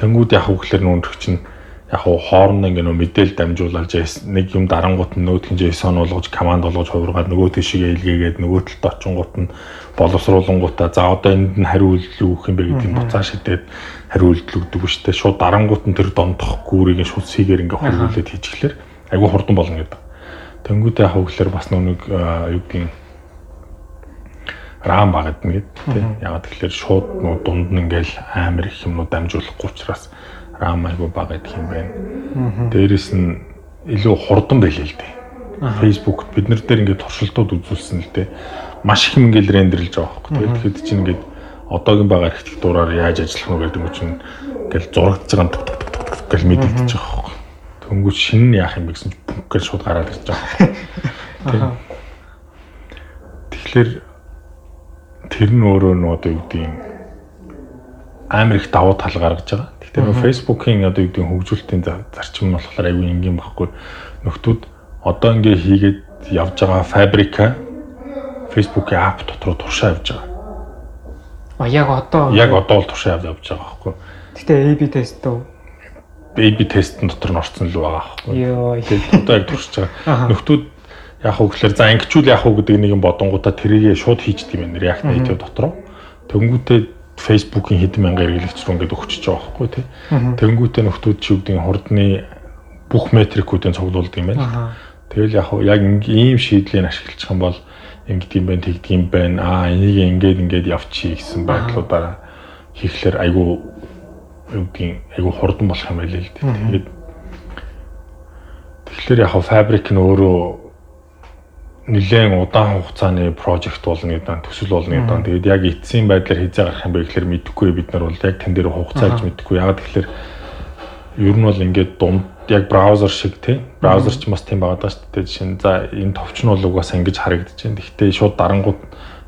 тэнгууд яг үгээр нүнрэх чинь яг хуу хоорондоо ингээ нөө мэдээлэл дамжуулаад нэг юм дарангуут нь нөгөөх нь JSON болгож команд болгож хувиргаад нөгөө тийшээ илгээгээд нөгөө талд очингууд нь боловсруулангуудаа за одоо энд нь хариу үйлдэл өгөх юм бэ гэдэг нь буцаа шидэд хариу үйлдэл өгдөг дээ. Шууд дарангуут нь тэр дондох гүүрийг шууд сигээр ингээ хөрвүүлээд хийчихлээр айгүй хурдан болно гэдэг. Тэнгүүдээ хавглаар бас нэг юу гэдгийг рам багад нэгэд тий. Ягаад тэгэхээр шууд нуу дунд нь ингээл амар их юмнууд дамжуулахгүй учраас рам айгүй бага гэдэг юм байна. Дээрэс нь илүү хурдан байлээ л дээ. Facebook бид нар дээр ингээд туршилтууд үзүүлсэн л дээ маш их ингээл рендерлж байгаа байхгүй. Тэгэхэд чинь ингээд одоогийн байгаа архитектураар яаж ажиллах нь гэдэг юм чинь ингээл зурагдж байгаа юм гэл мэдэгдэж байгаа байхгүй. Тэнгүүч шинэ яах юм бэ гэсэн чинь бүгд шууд гараад ирж байгаа. Тэгэхээр тэр нь өөрөө нь одоо юу гэдэг юм амар их давуу тал гаргаж байгаа. Гэхдээ нөө Facebook-ийн одоо юу гэдэг хөгжүүлэлтийн зарчим нь болохоор аюу энгийн багхгүй. Нөхдүүд одоо ингээ хийгээд явж байгаа фабрика Facebook-ийн app дотор туршаа явж байгаа. А яг одоо яг одоо л туршаа явж байгаа байхгүй. Гэтэ AB тест үү? AB тестэн дотор нь орсон л байгаа байхгүй. Тэгээд одоо яг туршиж байгаа. Нөхдүүд яг хөглөр за ангичүүл яг уу гэдэг нэг юм бодонгуудаа тэрийг шууд хийждэг юм байна. React Native дотор. Тэнгүүтээ Facebook-ийн хэдэн мянган хэрэглэгч рүү ингээд өгчөж байгаа байхгүй тий. Тэнгүүтээ нөхдүүд чи үгдийн хурдны бүх метрикүүдийн цуглуулдаг юм байна. Тэгэл яг яг ийм шийдлийг ашиглах юм бол ингэдэг юм байна, тэгдэг юм байна. Аа энийг ингээд ингээд явчих гэсэн байдлуудаараа хийхлээр айгүй гэдгийг айгүй хурдан болох юм байл л дээ. Тэгээд тэгэхээр яг фабрик нь өөрөө нэлээд удаан хугацааны прожект болно гэдэг төсөл болно гэдэг. Тэгээд яг эцсийн байдлаар хизээ гарах юм бэ гэхээр мэдэхгүй бид нар бол яг тэн дээр хугацааж мэдэхгүй. Яг тэгэхээр ер нь бол ингээд дунд яг браузер шиг тий браузер ч бас тийм байгаа шүү дээ. Жишээ нь за энэ товч нь бол угаасаа ингэж харагдаж байна. Гэхдээ шууд дарангууд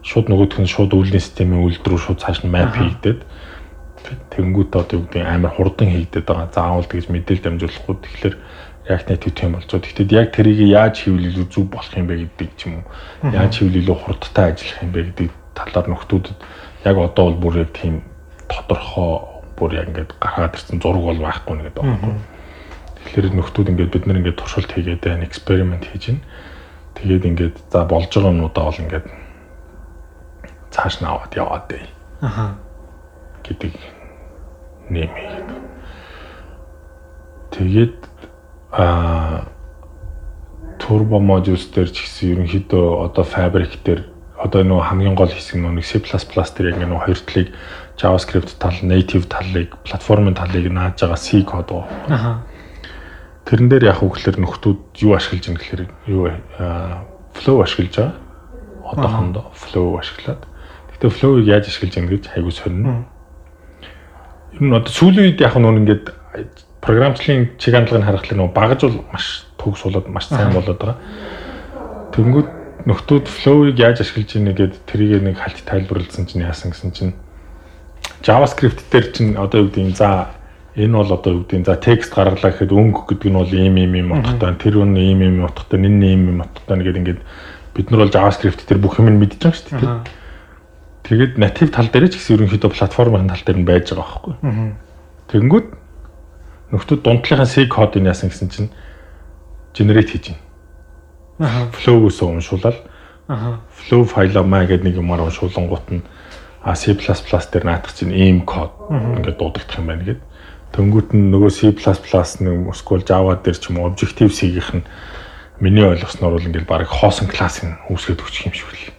шууд нөгөөх нь шууд үйлдвэрлэлийн системийн үйлдвэр рүү шууд цааш нь map хийгдээд тэнгуут одоо юу гэдэг амар хурдан хийгдээд байгаа. Заавал тэгж мэдээлэл дамжуулахгүй. Тэгэхээр React Native болж байгаа. Тэгэхдээ яг тэрийг яаж хийвэл илүү зөв болох юм бэ гэдэг ч юм уу. Яаж хийвэл илүү хурдтай ажиллах юм бэ гэдэг талаар нөхдүүдэд яг одоо бол бүр яг тийм тодорхой бүр яг ингээд гаргаад ирсэн зураг бол байхгүй нэг гэдэг байна. Тэгэхээр нөхдүүд ингээд бид нар ингээд туршилт хийгээд байна, эксперимент хийж байна. Тэгээд ингээд за болж байгаа юмудаа бол ингээд цааш нь аваад яваад бай. Аха. гэдэг нэмээд. Тэгээд а турбо modules дээр ч гэсэн ерөнхийдөө одоо fabric дээр одоо нөгөө хамгийн гол хэсэг нөгөө C++ дээр яг нөгөө хоёр талыг JavaScript тал, native талыг, платформын талыг нааж байгаа C код уу. Аха. Тэрэн дээр яг үгээр нөхдүүд юу ашиглаж байгаа гэхээр юу flow ашиглаж байгаа. Одоохондоо flow ашиглаад. Гэтэ flow-ыг яаж ашиглаж байгаа гэж хайгуу сонирно. Ер нь одоо сүүлийн үед яг нөгөө ингээд програмчлалын чиг хандлагыг харахад нөгөө багажул маш төгс болоод маш сайн болоод байгаа. Тэнгүүд нөхдүүд flow-ыг яаж ашиглаж ийнэ гэд тэрийг нэг хальт тайлбарлсан чинь яасан гэсэн чинь JavaScript дээр чинь одоо юу гэдэг за энэ бол одоо юу гэдэг за текст гаргалаа гэхэд өнгө гэдэг нь бол ийм ийм ийм утгатай тэр үн ийм ийм утгатай энэ ийм ийм утгатай нэгэд ингээд бид нар бол JavaScript дээр бүх юм мэдж байгаа шүү дээ. Тэгээд native тал дээр ч гэсэн ерөнхийдөө платформын тал дээр нь байж байгаа байхгүй. Тэгэнгүүт нөхдүүд дундлынхаа C кодыг яасан гэсэн чинь generate хийж байна. Flow-өөс уншуулаад flow файлаа маа гэдэг нэг юмар уншуулангууд нь а C++ дээр наадах чинь ийм код ингээд дуудагдах юм байна гэд. Тэнгүүт нь нөгөө C++ нэг SQL Java дээр ч юм уу Objective C-гийнх нь миний ойлгосноор бол ингээд баг хоосон классыг үүсгэж өгчих юм шиг л.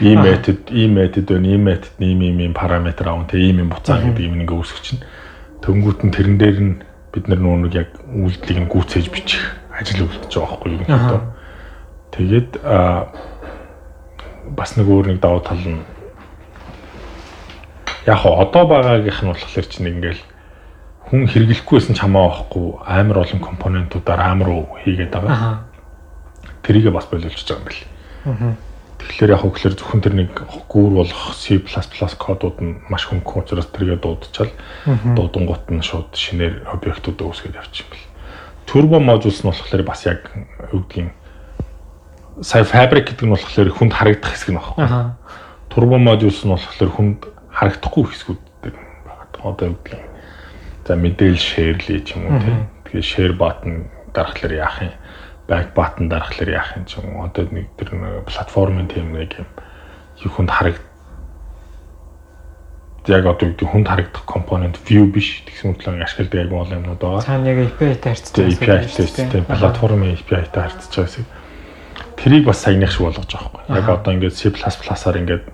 Ийм метод, ийм метод байна, ийм метод, ийм ийм ийм параметр аав, тэг ийм ийм буцаа гэдэг юм ингээ үүсгэж чинь Тэнгүүт нь тэрэн дээр нь бид нар нүг яг үйлдэлийг нь гүйцээж бичих ажил үлдэж байгаа байхгүй юу гэдэг. Тэгээд бас нэг өөр нэг давуу тал нь яг одоо байгаагийнх нь болохоор чинь ингээл хүн хэрэглэхгүйсэн ч хамаахгүй амар олон компонентуудаар амар хийгээд байгаа. Тэрийгээ бас боловлж байгаа юм байна. Аа Тэгэхээр яг хөглөр зөвхөн тэр нэг гүүр болох C++ кодууд нь маш хөнгөн учраас тэргээ дуудчихал дуудангууд нь шууд шинээр объектуудаа үүсгэж явчих юм бэл. Turbo modules нь болохоор бас яг юу гэдгийг сая fabric гэдэг нь болохоор хүнд харагдах хэсэг нь багхгүй. Turbo modules нь болохоор хүнд харагдахгүй хэсгүүд байгаа. Одоо юу гэдгийг за мэдээлэл шеэрлээ ч юм уу тийм. Тэгээ share button дарахлаар яах юм back button дарахлаар яах юм ч юм уу. Одоо нэг тэр платформын тийм нэг юм юу хүнд харагд яг одоо гэдэг хүнд харагдах компонент view биш гэсэн үгээр ашигладаг яг бол юмнууд байгаа. Цаана яг API-тай харьцаж байгаа. API-тай тийм платформын API-тай харьцаж байгаа хэсэг. Тэрийг бас саяных шиг болгож байгаа байхгүй. Яг одоо ингээд C++-аар ингээд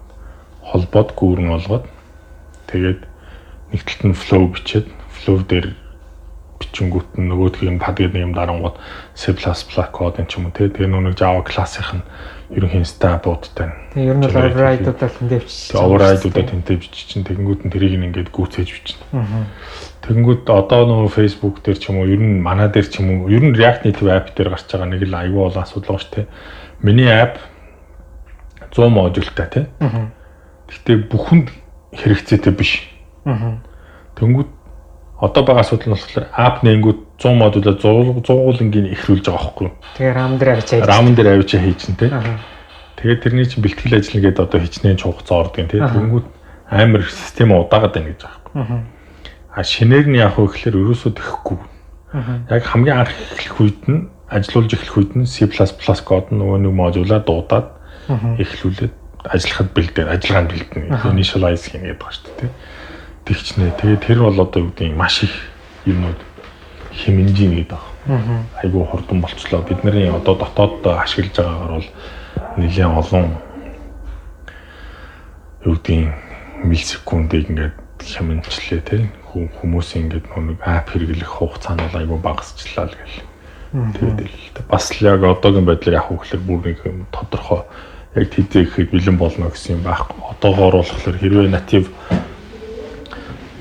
холбоод гүүрэн болгоод тэгээд нэг талд нь flow бичээд flow дээр бичингүүт нь нөгөөдхийн пад гэдэг юм дарангууд C++ код юм ч юм уу тий. Тэгээ нүг Java class-ийнх нь ерөнхийн стабуудтай. Тэгээ ер нь бол override-уудаа тэнтэй бичиж. Override-уудаа тэнтэй бичиж чинь тэгэнгүүт нь тэрийг ингээд гүйцээж бичнэ. Тэгэнгүүт одоо нөгөө Facebook дээр ч юм уу ер нь манай дээр ч юм уу ер нь React Native app дээр гарч байгаа нэг л аюул бол асуудал шүү тий. Миний app 100 модультай тий. Гэхдээ бүхэнд хэрэгцээтэй биш. Тэнгүүт одоо байгаа асуудал нь болохоор app нэнгүүд 100 модулаа 100 100-уулангийн ихрүүлж байгаа байхгүй. Тэгээ RAM дээр авчиж хийж. RAM дээр авчиж хийж чинь тий. Тэгээд тэрний чинь бэлтгэл ажил нэгээд одоо хичнээн чухал ордог тий. Тэнгүүд амар систем удаагаад байна гэж байгаа байхгүй. А шинээр нь яг хөө гэхээр ерөөсөө тэхгүй. Яг хамгийн анх эхлэх үед нь ажиллаулж эхлэх үед нь C++ код нөгөө нэг модулаа дуудаад эхлүүлээд ажиллахад бэлдээ, ажиллагаанд бэлдэнэ. Initialize хийнэ гэдэг ба шүү дээ. Тэгчнэ. Тэгээд тэр бол одоо юу гэдэг маш их юмнууд хэмнжийн гэдэг байна. Айгуу хурдан болчлоо. Бидний одоо дотоод ашиглаж байгаагаар бол нэлээд олон юу гэдгийг миллисекундыг ингээд хямнчлээ тий хүмүүс ингээд нэг ап хэрэглэх хугацаа нь айгүй багасчлаа л гэл. Тэгээд л бас л яг одоогийн байдлыг авах гэхэлэр бүр нэг тодорхой яг тэдээ гэхэд бэлэн болно гэсэн юм байхгүй. Одоогоор болохоор хэрвээ native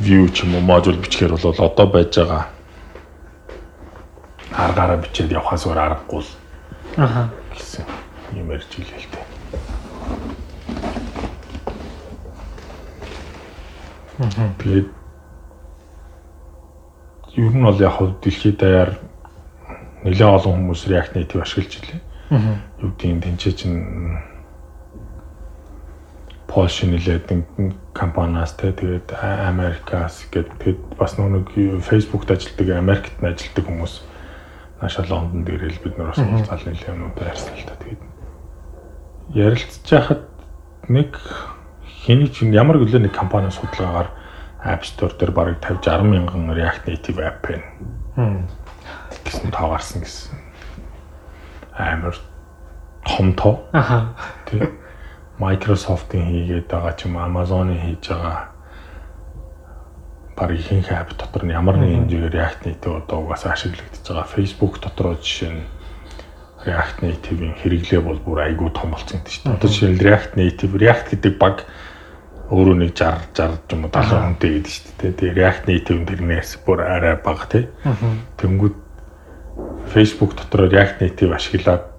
view ч юм уу модуль бичгээр бол одоо байж байгаа аргаараа бичээд явахаас өөр аргагүй л. Аха. гэсэн юм ярьж илээ л дээ. Тэгээд ер нь бол яг хав дэлхийд даяар нэлээд олон хүмүүс React Native ашиглаж илээ. Аа. Юу гэдгийг тэнцээ чинь Польш нэлээд компаниас те тэгээд Америкаас гээд тэгээд бас нэг Facebook-д ажилладаг Америкт ажилладаг хүмүүс наашаа Лондон дээрэл бид нар бас уулзаал нэлээд юмнууд ярьсан л та тэгээд ярилцж байхад нэг хэний ч ямар гэлээ нэг компани судалгаагаар App Store дээр бараг 50 60 мянган React Native app байна. гэсэн тоо гарсан гэсэн. Амар том тоо. Аха. Тэг. Microsoft-ийн хийгээд байгаа ч юм Amazon-ийн хийж байгаа баг ихэнх app дотор нь ямар нэгэн хэмжээгээр React Native одоо угаасаа ашиглагдаж байгаа. Facebook дотроо жишээ нь React Native-ийн хэрэглээ бол бүр айгүй том болсон гэдэг чинь. Одоо жишээ нь React Native, React гэдэг баг өөрөө нэг 60 60 юм уу 70 хүнтэй гэдэг шүү дээ. Тэгээ React Native тэрнээс бүр арай бага тий. Тэнгүүд Facebook дотор React Native ашиглаад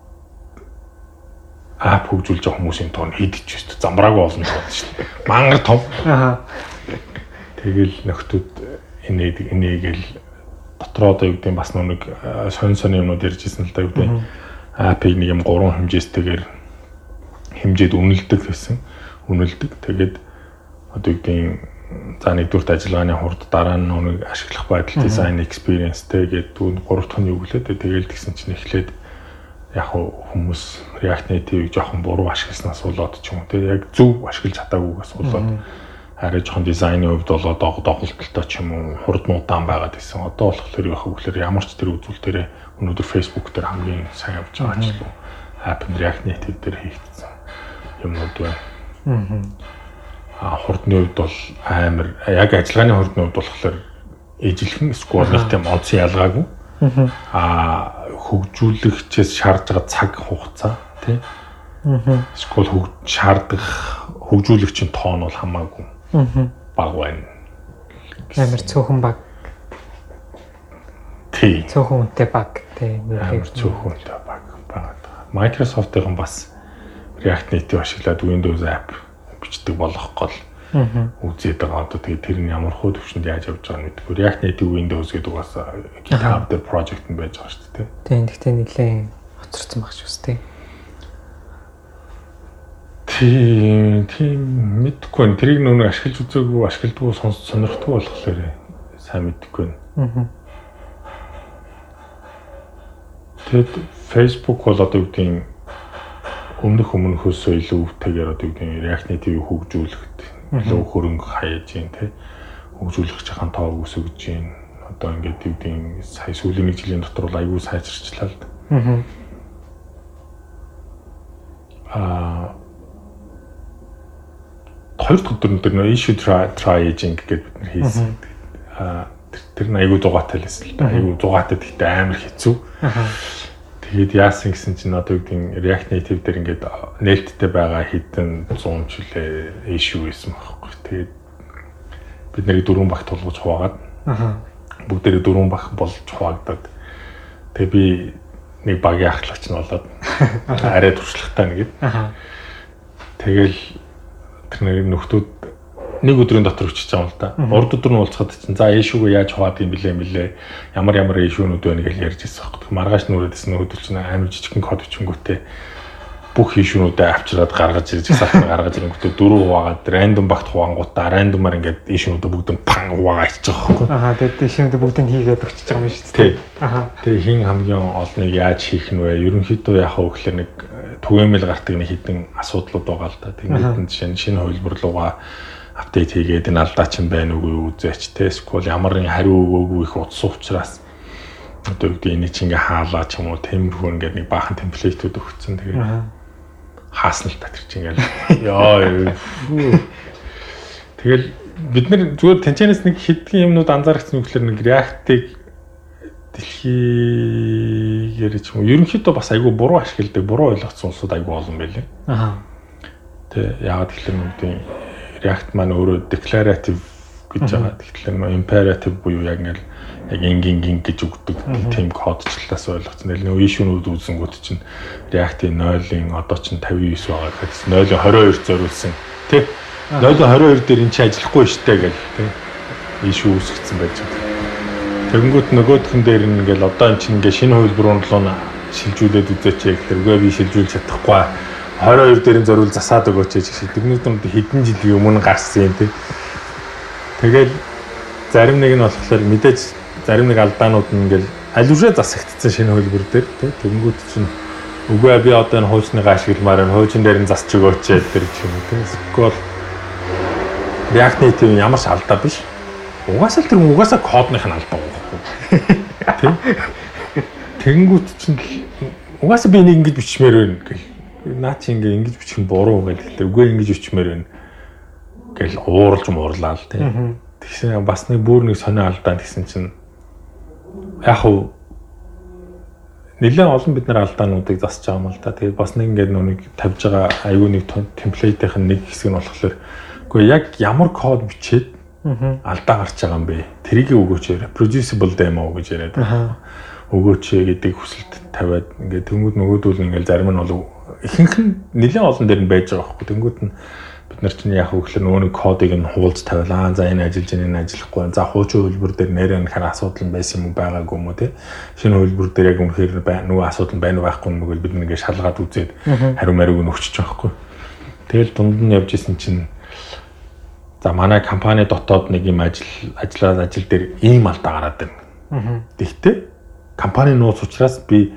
ап хөгжүүлж байгаа хүмүүсийн тоон хэд ч шүү дээ. Замбраагүй олон тоон шүү дээ. Мангар том. Аа. Тэгэл нөхдүүд энээд энийгэл дотроо одоо юу гэдэг бас нэг сонь сонь юмнууд ярьжсэн л да юу гэдэг ап-ыг нэг юм гурван хэмжээстэйгээр хэмжээд үнэлдэг гэсэн. Үнэлдэг. Тэгээд одоо юу гэдэг за нэгдүгürt ажиллагааны хурд дараа нь нэг ашиглах байдал дизайн experience-тэй гэдэг гурав дахь нь юу гэлээ тэгэл тэгсэн чинь эхлээд яг хүмүүс React Native-ийг жоохон буруу ашигласнаас болоод ч юм уу те яг зөв ашиглаж чадаагүйгээс болоод арай жоохон дизайны хувьд болоод доголдолтой ч юм уу хурд муудаан байгаад байсан. Одоо болохоор яг хөглөр ямар ч тэр үзүүл дээр өнөөдөр Facebook дээр хамгийн сайн явж байгаа ч юм App React Native дээр хийгдсэн юмнууд байна. Аа хурдны хувьд бол амар яг ажиллагааны хурдны хувьд болохоор эжилхэн сквадтай модсын ялгаагүй. Аа хөгжүүлэгчээс шаардж байгаа цаг хугацаа тий. Аа. Эсвэл хөг шаардах хөгжүүлэгчийн тоон бол хамаагүй. Аа. Баг байна. Амар цөөхөн баг. Тий. Цөөхөн үнэтэй баг тий. Амар цөөхөн үнэтэй баг байгаа. Microsoft-ийн бас React Native ашиглаад Windows app бичдэг болох гол үзээд байгаа. Одоо тэгээд тэр нь ямар хөө төвшөнд яаж явж байгааг мэдгүй. React Native Windows гэдэг бас GitHub дээр project нь байж байгаа шүү дээ. Тийм гэхдээ нэлээд хоцорсон баг шүү дээ. Тийм тийм мэдгүй. Тэрийг нүүн ашиглаж үзээгүй, ашигладгүй сонирхдаг болохоор сайн мэдгүй. Аа. Тэгэд Facebook бол одоо юу гэдэг өмнөх өмнөхөөсөө илүүтэйгээр одоо юу гэдэг React Native хөгжүүлэхэд илүү хөрөнгө хаяж гин те хөгжүүлэх чахан тоо өсөж гин одоо ингээд гэдэг сая сүүлийн нэг жилийн дотор бол аягүй сайжирчлаа л да. Аа хоёр дахь өдөр нь нөө issue try try aging гэдэг бид нар хийсэн. Аа тэр нь аягүй зугаатай л байсан л да. Аягүй зугаатай гэхдээ амар хэцүү. Тэгээд яасан гэсэн чинь одоо гэдэг React Native дээр ингээд нээлттэй байгаа хідэн 100 жилээ issue байсан байхгүй. Тэгээд бид нарыг дөрвөн багт тулгууж хуваагаад бүгдээрээ дөрвөн баг болж хуваагдаад тэгээ би нэг багийн ахлагч нь болоод арай туршлагатай нэгэд. Тэгэл тэр нэг нөхдүүд нэг өдрийн дотор өчөж байгаа юм л да. Урд өдөр нь уулзахад чинь за ээшүүгөө яаж хуваад юм блэ мэлээ. Ямар ямар ээшүүнүүд байна гэж ярьж байсан хэрэг. Маргааш нүрээдсэн нөхөдөл чинь амар жижигхэн код бичингүүтээ бүх ишүүнүүдээ авчираад гаргаж ирж сахар гаргаж ирэнгүүтээ дөрөв хуваагаад рандом багт хуваангуудаа рандомаар ингээд ишүүнүүдээ бүгд пан хуваагаа байгаа байхгүй. Аа тэгээд ишүүнүүдээ бүгдийг хийгээд өгч байгаа юм шүү дээ. Аа. Тэгээд хин хамгийн олныг яаж хийх нь вэ? Ерөнхийдөө хөө гэхэлэр нэг түгээмэл гардаг нэг хідэн асуудлууд байгаа л да. Тэгээд жишээ нь шинэ хувилбар руугаа апдейт хийгээд энэ алдаа чинь байна уу үзээч те. Эсвэл ямар нэгэн хариу өгөөгүй их утас учраас одоо гэдэг энийг чи ингээ хаалаа ч юм уу темирхүү ингээ нэг баахан темплейтүүд өгсөн тэгээд хаасна л та тэр чи ингээл ёо тэгэл бид нар зүгээр тэнцэнэс нэг хэдхэн юмнууд анзаарчихсан үг гэхэлэр нэг React-ыг дэлхийгээр ч юм уу ерөнхийдөө бас айгүй буруу ашигладаг, буруу ойлгоцсон улсууд айгүй олон байлээ. Аа. Тэ яагаад гэхэлэр нүгдийн React маань өөрөө declarative гэж байгаа. Тэгэхээр нөө imperative буюу яг ингээл яг ингийн гин гэж өгдөг тийм кодчлалаас ойлгоцсон. Нөө ишүүнүүд үүсэнгүүд чинь React-ийн 0-ын одоо чинь 59 байгаа гэхээс 0-ын 22 зориулсан. Тий 0.22 дээр эн чинь ажиллахгүй штэ гэл тийм ишүү үүсгэсэн байж байгаа. Тэгэнгүүт нөгөөдхөн дээр ингээл одоо эн чинь ингээ шинэ хувилбар руу шилжүүлээд үзээч гэхээр үгүй би шилжүүлж чадахгүй 22 дээрэн зориул засаад өгөөч гэж тэгнүүд нь хэдэн жилийн өмнө гарсан юм тийм. Тэгэл зарим нэг нь болохоор мэдээж зарим нэг алдаанууд нь ингээл үшээ засагдсан шинэ хувилбар дээр тийм. Тэгэнгүүт чинь үгүй би одоо энэ хуучныг ашигламаар энэ хуучин дээр нь засч өгөөч гэдэг юм тийм. Эсвэл React Native ямар ч алдаа биш. Угаасаа л тэр угаасаа кодных нь алдаа байхгүй. Тийм. Тэнгүүт чинь угаасаа би энийг ингэж бичмээр байна гэх. Наа чи ингэ ингэж бичих нь буруу гэдэг. Үгүй ингэж бичмээр байна. Гэл ууралж муурлаа л тийм. Тэгсэн бас нэг бүр нэг сонио алдаа гэсэн чинь яг хуу нэлээд олон бид нар алдаануудыг засч байгаа юм л да. Тэгээд бас нэг ингээд нүг тавьж байгаа аюу нэг темплейтийн нэг хэсэг нь болохоор Гэхдээ яг ямар код бичээд алдаа гарч байгаа юм бэ? Тэрийг өгөөч яриа. Producible demo гэж яриад байгаа. Өгөөч гэдэг хүсэлт тавиад ингээд тэнгууд нөгөөдөл ингээд зарим нь бол ихэнх нь нэлээд олон дээр нь байж байгаа байхгүй. Тэнгууд нь бид нар чинь яг хөглөр нөгөө кодыг нь хуулж тавиалаа. За энэ ажиллаж байгаа энэ ажиллахгүй. За хуучин хөлбөр дээр нэрээ нөхөр асуудал нь байсан юм уу байгаагүй юм уу те. Шинэ хөлбөр дээр яг үнэхээр нөгөө асуудал байна уу байхгүй юм бол бид нэг шалгаад үзээд хариу мариуг нь өгчих жоохгүй. Тэгэл дунд нь явж исэн чинь За манай компани дотоод нэг юм ажил ажиллаад ажил дээр ийм алдаа гараад байна. Тэгтээ компани нууц учраас би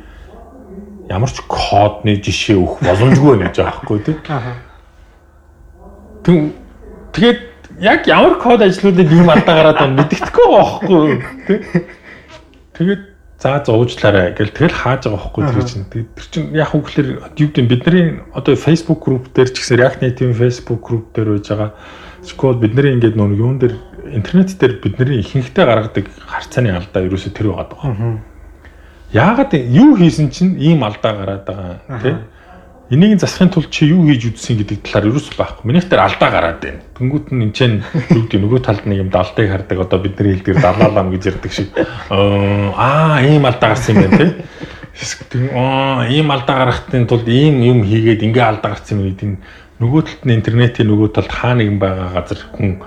ямар ч кодны жишээ өгөх боломжгүй нэж байгаа байхгүй тий. Аа. Тэгээд яг ямар код ажлуудад ийм алдаа гараад байна мэддэхгүй байхгүй тий. Тэгээд за зуучлаарай гэл тэгэл хааж байгаа байхгүй тэр чинь. Тэр чинь яг үгээр юу гэдэг бидний одоо Facebook group дээр ч гэсэн React Native Facebook group дээр байж байгаа Эсвэл бидний ингээд нөө юун дээр интернет дээр бидний ихэнхдээ гаргадаг харьцааны алдаа ерөөсөө тэр байгаа даа. Яагаад юу хийсэн чинь ийм алдаа гараад байгаа тийм Энийг засахын тулд чи юу хийж үдсэн гэдэг талаар ерөөс байхгүй. Миний дээр алдаа гараад байна. Тэнгүүт нь энэ чинь юу гэдэг нөгөө талд нэг юм далдыг хардаг одоо бидний хэлдгээр далаалам гэж ярьдаг шиг аа ийм алдаа гарсан юм байна тийм. Аа ийм алдаа гаргахтын тулд ийм юм хийгээд ингээ алдаа гарсан юм гэдэг нь нөгөө талд нь интернетийн нөгөө талд хаа нэгэн байгаа газар хүн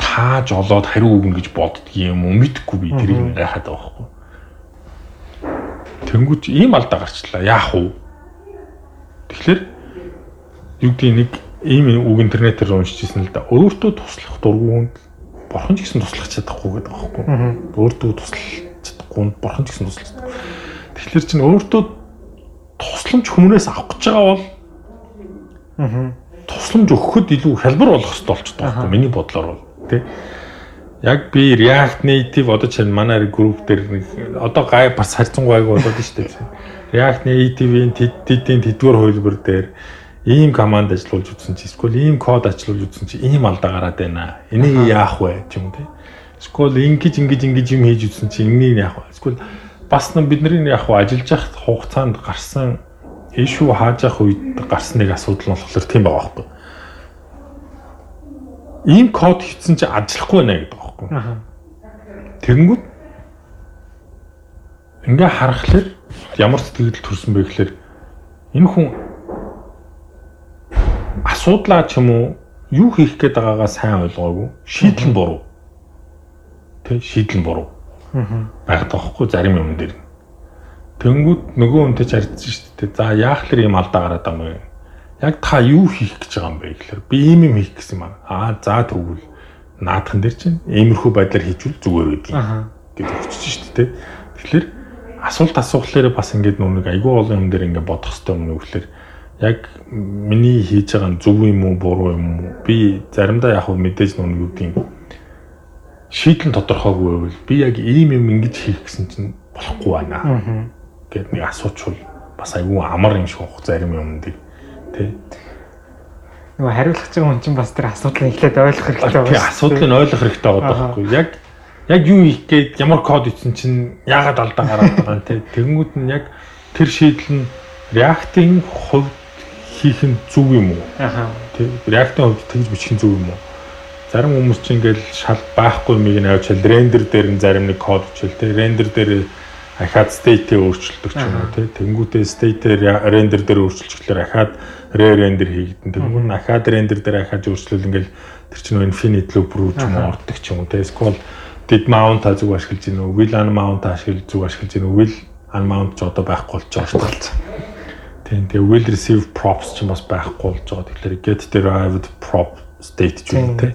тааж олоод хариу өгнө гэж боддөг юм уу мэдхгүй би тэрийг гайхаад байгаа байхгүй. Тэнгүүч ийм алдаа гарчлаа. Яах вэ? Тэгэхээр юу гэдэг нэг ийм үг интернетээр уншижсэн л да. Өөртөө туслах дургуунд бурхан ч гэсэн туслах чадахгүй гэдэг байхгүй. Өөртөө туслах чадахгүй бурхан ч гэсэн туслах. Тэгэхээр чинь өөртөө тусламж хүмүүнээс авах гэж байгаа бол тусламж өгөхөд илүү хялбар болох хэрэгтэй болчиход байгаа юм. Миний бодлоор бол тий. Яг би React Native одоо чинь манай групп дээр нэг одоо гай бас харьцангуй айгу болоод шүү дээ. React Native-ийн тэддийн тэдгээр хувилбар дээр ийм команд ажиллуулж үзсэн чи эсвэл ийм код ажиллуулж үзсэн чи ийм алдаа гараад байна. Энийг яах вэ ч юм тий. Эсвэл ингэж ингэж ингэж юм хийж үзсэн чи энийг яах вэ? Эсвэл бас нэг бидний яах вэ? Ажиллаж явах хугацаанд гарсан ишүү хааж явах үед гарсан нэг асуудал нь болохоор тийм байгаа байхгүй. Ийм код хийсэн чи ажиллахгүй нэ гэдэг байхгүй. Тэгэнгүүт ингээ харахаар ямар сэтгэл төрсөн бэ гэхээр энэ хүн асуудлаа ч юм уу юу хийх гээд байгаагаа сайн ойлгоогүй шийдэл нь буруу. Тэ шийдэл нь буруу. Аа. Байгаад байгаа хгүй зарим юм дээр. Тэнгүүд нөгөө үнтэй ч харьцсан шүү дээ. За яах лэр юм алдаа гараад байгаа юм бэ? Яг та юу хийх гэж байгаа юм бэ гэхээр би ийм юм хийх гэсэн юм аа. За тэгвэл наадхан дээр чинь иймэрхүү байдлаар хийжүүл зүгээр байдгийг гэж өгчөж шүү дээ. Тэгэхээр асуулт асуухлаараа бас ингээд нүг айгүй олон юм дээр ингээд бодох хэрэгтэй юм нүгээр яг миний хийж байгаа нь зөв юм уу буруу юм уу би заримдаа яг мэдээж нүг гэдэг шийдэл тодорхойгүй байвал би яг ийм юм ингэж хийх гэсэн чинь болохгүй байна. Гэт нэг асуучвал бас айгүй амар юм шиг болох зарим юмдыг тий. Нөгөө хариулах чинь хүн чинь бас тэр асуудлыг эхлээд ойлгох хэрэгтэй байна. Тий асуудлыг ойлгох хэрэгтэй байгаа байхгүй. Яг яг юу хийх гээд ямар код ицсэн чинь яагаад алдаа гараад байгаа юм тий. Тэнгүүд нь яг тэр шийдэл нь React-ийн хувьд хийх нь зөв юм уу? Аха. Тий. React-ийн хувьд тэгж бичих нь зөв юм уу? Зарим хүмүүс чинь ингээл шал байхгүй мийг нь авчил рендер дээр нь зарим нэг код бичил тий. Рендер дээр ахаад state-ийг өөрчилдөг ч юм уу тий. Тэнгүүтээ state-ээр рендер дээр өөрчилчихлээр ахаад re-render хийгдэн. Тэнгүүт нь ахаад рендер дээр ахаад өөрчлөл ингээл тэр чинь infinite loop руу ч юм уу ордог ч юм уу тий. SQL did mount зүг ашиглаж гин үү? Will unmount ашиглаж зүг ашиглаж гин үү? Will unmount ч одоо байхгүй болж байгаа дээ. Тийм тэгээ will receive props ч бас байхгүй болж байгаа. Тэгэхээр get derived prop state ч юм тий.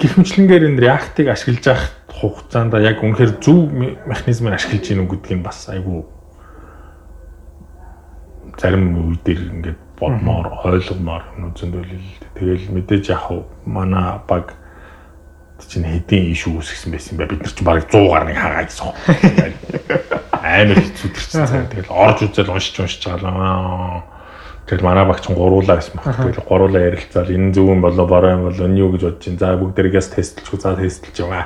Гэх мэтлэнгээр энэ React-ыг ашиглаж явах хугацаанд яг үнэхээр зөв механизмыг ашиглаж гинүү гэдгийг бас айгүй зарим үе дээр ингээд бодмоор ойлгомоор зөндөл тэгэл мэдээж яг манай баг чинь хэдийн иш үүсгэсэн байсан бай бид нар чинь бараг 100 гарныг хагаа гэсэн. Амар хэцүү чинь. Тэгэл орж үзэл уншиж уншиж байгаа. Тэгэл манай багч гуруулаа гэсэн баг. Тэгэл гуруулаа ярилцаал энэ зөв юм болоо бороо юм болоо энэ юу гэж бодож чинь. За бүгдээрээс тестэлчихв. За тестэлж яваа.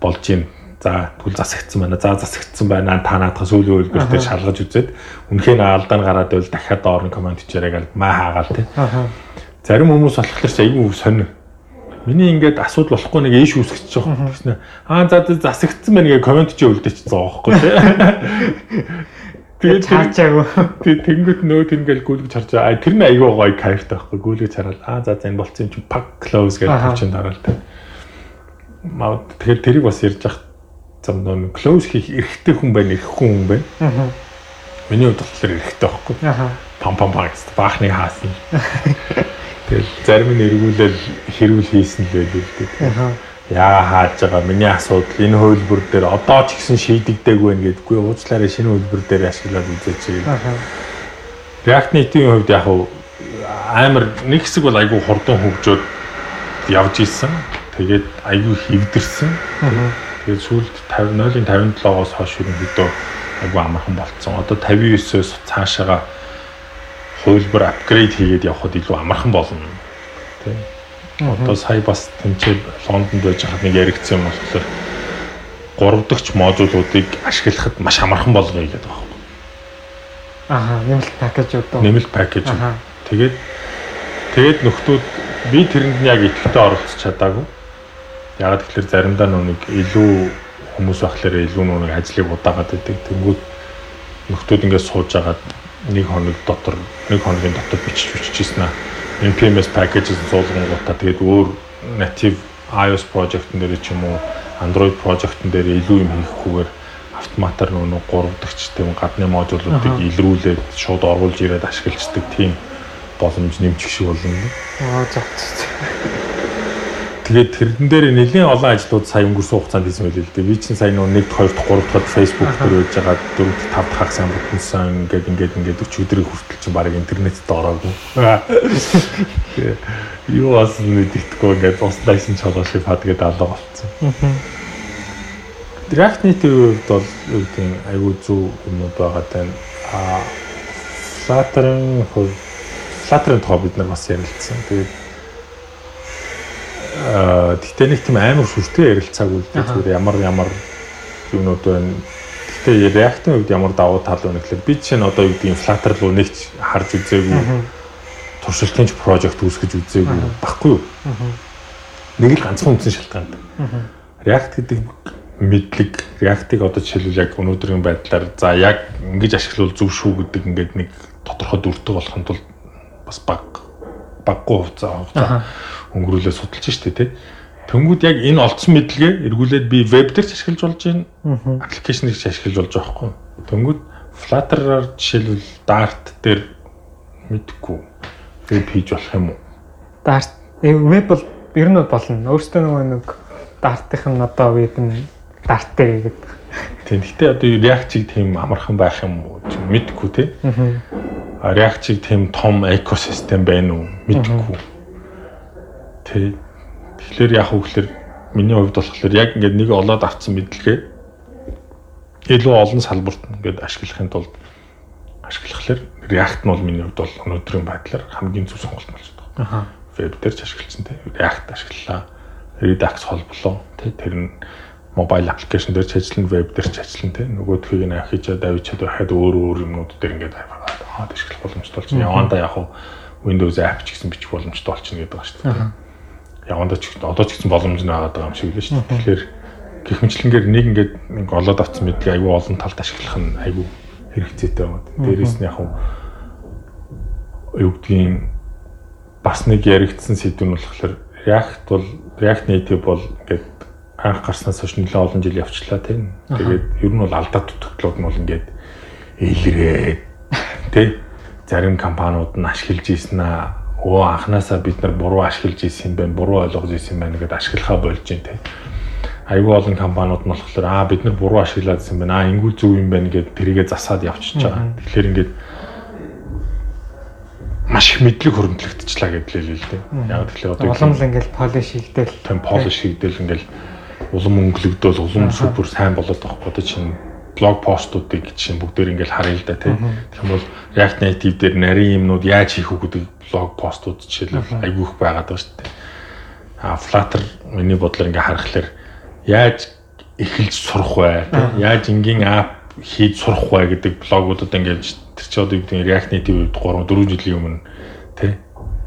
Болж юм. За тэгвэл засагдсан байна. За засагдсан байна. Та наадах сүүлийн үйлдвэртэй шалгаж үзээд үнхээр алдаа нь гараад байвал дахиад доорн команд хийчээрэй гэл маа хаагаал тий. Зарим хүмүүс болохоор ч айгүй сонир. Миний ингээд асуудал болохгүй нэг ийш үсгэж байгаа гэсэн. Аа за засагдсан байна гэ комент чи үлдээчихсэн байгаа байхгүй тий. Тэгээд чаачаагүй. Тэгээд тэнгууд нөө тэнгээл гүйлгэж харж байгаа. Тэр нь айгүй гоё кайфтай байхгүй. Гүйлгэж хараад аа за за энэ болцсон юм чи pack close гэж тавьчихсан дараал та. Маа тэгэхээр тэрийг бас ярьж ах зам нөө close хийх эрхтэй хүн байна, эрх хүн хүн байна. Аа. Миний хувьд болохоор эрхтэй байхгүй. Аа. Пам пам пам гэсэн баахны хаасан. Тэгэл зарим нь эргүүлэл хэрүүл хийсэн л байлгүй дээ. Аа яа хааж байгаа миний асуудал энэ хөлбөр дээр одоо ч ихсэн шийдэгдээгүй байх гэдэггүй уучлаарай шинэ хөлбөр дээр ашиглаад үзээч. React Native-ийн хувьд яг амар нэг хэсэг бол айгүй хурдан хөгжөөд явж исэн. Тэгээд айгүй хэвдэрсэн. Тэгээд сүүлд 50 0.57-оос хойш ерөнхийдөө айгүй амархан болцсон. Одоо 59-өөс цаашаага хөлбөр апгрейд хийгээд явхад илүү амархан болно. Тийм Одоо сая бас тэмцээд Лондонд байж хаад нэг яригдсан юм болохоор 3 дахь модулуудыг ашиглахад маш амархан болгоё гэдэг байна. Аа, нэмэлт пакэж одоо. Нэмэлт пакэж. Тэгээд тэгээд нөхдүүд би тэрэнд нь яг идэвхтэй оролцож чадаагүй. Яг тэгэхээр заримдаа нүг илүү хүмүүс байхлаар илүү нүг ажлыг удаагаад байдаг. Тэнгүүд нөхдүүд ингээд сууж агаад нэг хоног дотор нэг хоногийн дотор бичиж бичижсэн аа NPMS packages суулгангуудаа тэгээд өөр native iOS project-ын дээр ч юм уу Android project-ын дээр илүү юм хийхгүйгээр автоматар нөгөө 3 дахь тийм гадны модулуудыг илрүүлээд шууд оруулж ирээд ашиглаждаг тийм боломж нэмчих шиг болно. Аа зөв. Тэгээд тэрэн дээр нэлийн олон ажлууд сая өнгөрсөн хугацаанд хийсэн байл л дээ. Би чинь сая нэг 2 дахь 3 дахь Facebook дээр байж байгаа 4 дахь 5 дахь хагас амтсан ингээд ингээд ингээд 40 өдрийн хүртэл чинь баг интернетд ороогүй. Юу бас нэдэхгүй ингээд ууслайсэн чолоо шиг фад гэдэг алга болцсон. React Native хувьд бол юу гэдэг айгүй зөв юмуд байгаа тань. А Flutter-ын хувьд Flutter-ын тухай бид нар бас ярилцсан. Тэгээд Гэхдээ нэг тийм амар сүртэй ярилцаагүй л. Зүгээр ямар ямар юмнууд байна. Гэхдээ React-ийн хувьд ямар давуу тал байна гэхэлэр би чинь одоо юу гэдгийг Flutter руу нэгч харж үзээгүй. Туршилтын project үүсгэж үзээгүй баггүй юу? Нэг л ганцхан үндсэн шалтгаан. React гэдэг мэдлэг React-ыг одоо жишээлбэл яг өнөөдрийн байдлаар за яг ингэж ашиглавал зөв шүү гэдэг ингээд нэг тодорхой дүртэй болохын тулд бас баг баггүй хугацаа хугацаа өнгөрүүлээ судалж штэ тий. Тэнгүүд яг энэ олдсон мэдлэгээ эргүүлээд би веб дээр ч ашиглаж болж байна. Аппликейшнийг ч ашиглаж болж байгаа хгүй. Тэнгүүд Flutter-аар жишээлбэл Dart дээр мэдхгүй веб хийж болох юм уу? Dart веб бол ер нь болно. Өөртөө нөгөө нэг Dart-ийнх нь одоо веб нь Dart дээр гэдэг. Тийм. Гэтэ одоо React-ийг тийм амархан байх юм уу гэж мэдхгүй тий. React-ийг тийм том экосистем байна уу? Мэдхгүй Тэ. Тэгэхээр яг гэхэлэр миний хувьд болохоор яг ингээд нэг олоод авсан мэдлэгээ илүү олон салбарт ингээд ашиглахын тулд ашиглахлаар React нь бол миний хувьд бол өнөөдрийн байдлаар хамгийн зөв сонголт болж байгаа. Аха. Веб дээр ч ашигласан те. React ашиглалаа. Redux холболоо. Тэ тэр нь мобайл аппликейшн дээр ч ажиллана, веб дээр ч ажиллана те. Нөгөөдхийг нь ахижаад авчиад байхад өөр өөр юмнууд дээр ингээд хаад ашиглах боломжтой болж байна. Явандаа яг хуу Windows app ч гэсэн бичих боломжтой болчихно гэдэг байна шүү дээ. Явандаа ч одоо ч гэсэн боломж нь байгаа юм шиг л шүү дээ. Тэгэхээр гэх мэтлэнгээр нэг ингээд нэг олоод авсан мэдлэг айгүй олон талд ашиглах нь айгүй хэрэгцээтэй байна. Дээрээс нь яг юу гэдгийг бас нэг яригдсан сэдв нь болохоор React бол React Native бол ингээд анх гарснаас хойш нэлээд олон жил явчлаа тийм. Тэгээд ер нь бол алдаа дутагдлууд нь бол ингээд илрээд тий зарим компаниуд нь ашиглаж ийсэн аа өө анханасаа бид нар буруу ашиглаж ийсэн юм байна буруу ойлгож ийсэн юм байна гэдээ ашиглахаа болж байна тий айгүй олон компаниуд нь болохоор аа бид нар буруу ашиглаад байсан байна. Аа ингүүл зөв юм байна гэд тэрийгэ засаад явчихж байгаа. Тэгэхээр ингээд маш их мэдлэг хөрөмтлөгдчихлаа гэдэл л л дээ. Яг тэгэхээр одоо улам л ингээд полиш хийгдэл. Тийм полиш хийгдэл ингээд улам өнгөлөгдөөл улам супер сайн болоод байгаа бодож чинь блог постуудыг чинь бүгдээр ингээд харъя л да тийм. Тэгэхээр бол React Native дээр нарийн юмнууд яаж хийх үү гэдэг блог постууд жишээлбэл айгүй их байгаад байгаа шүү дээ. А Flutter миний бодлоор ингээд харахаар яаж эхэлж сурах вэ? Яаж энгийн ап хийж сурах вэ гэдэг блогуудад ингээд тэр чи одоо юу гэдэг React Native 3 4 жилийн өмнө тий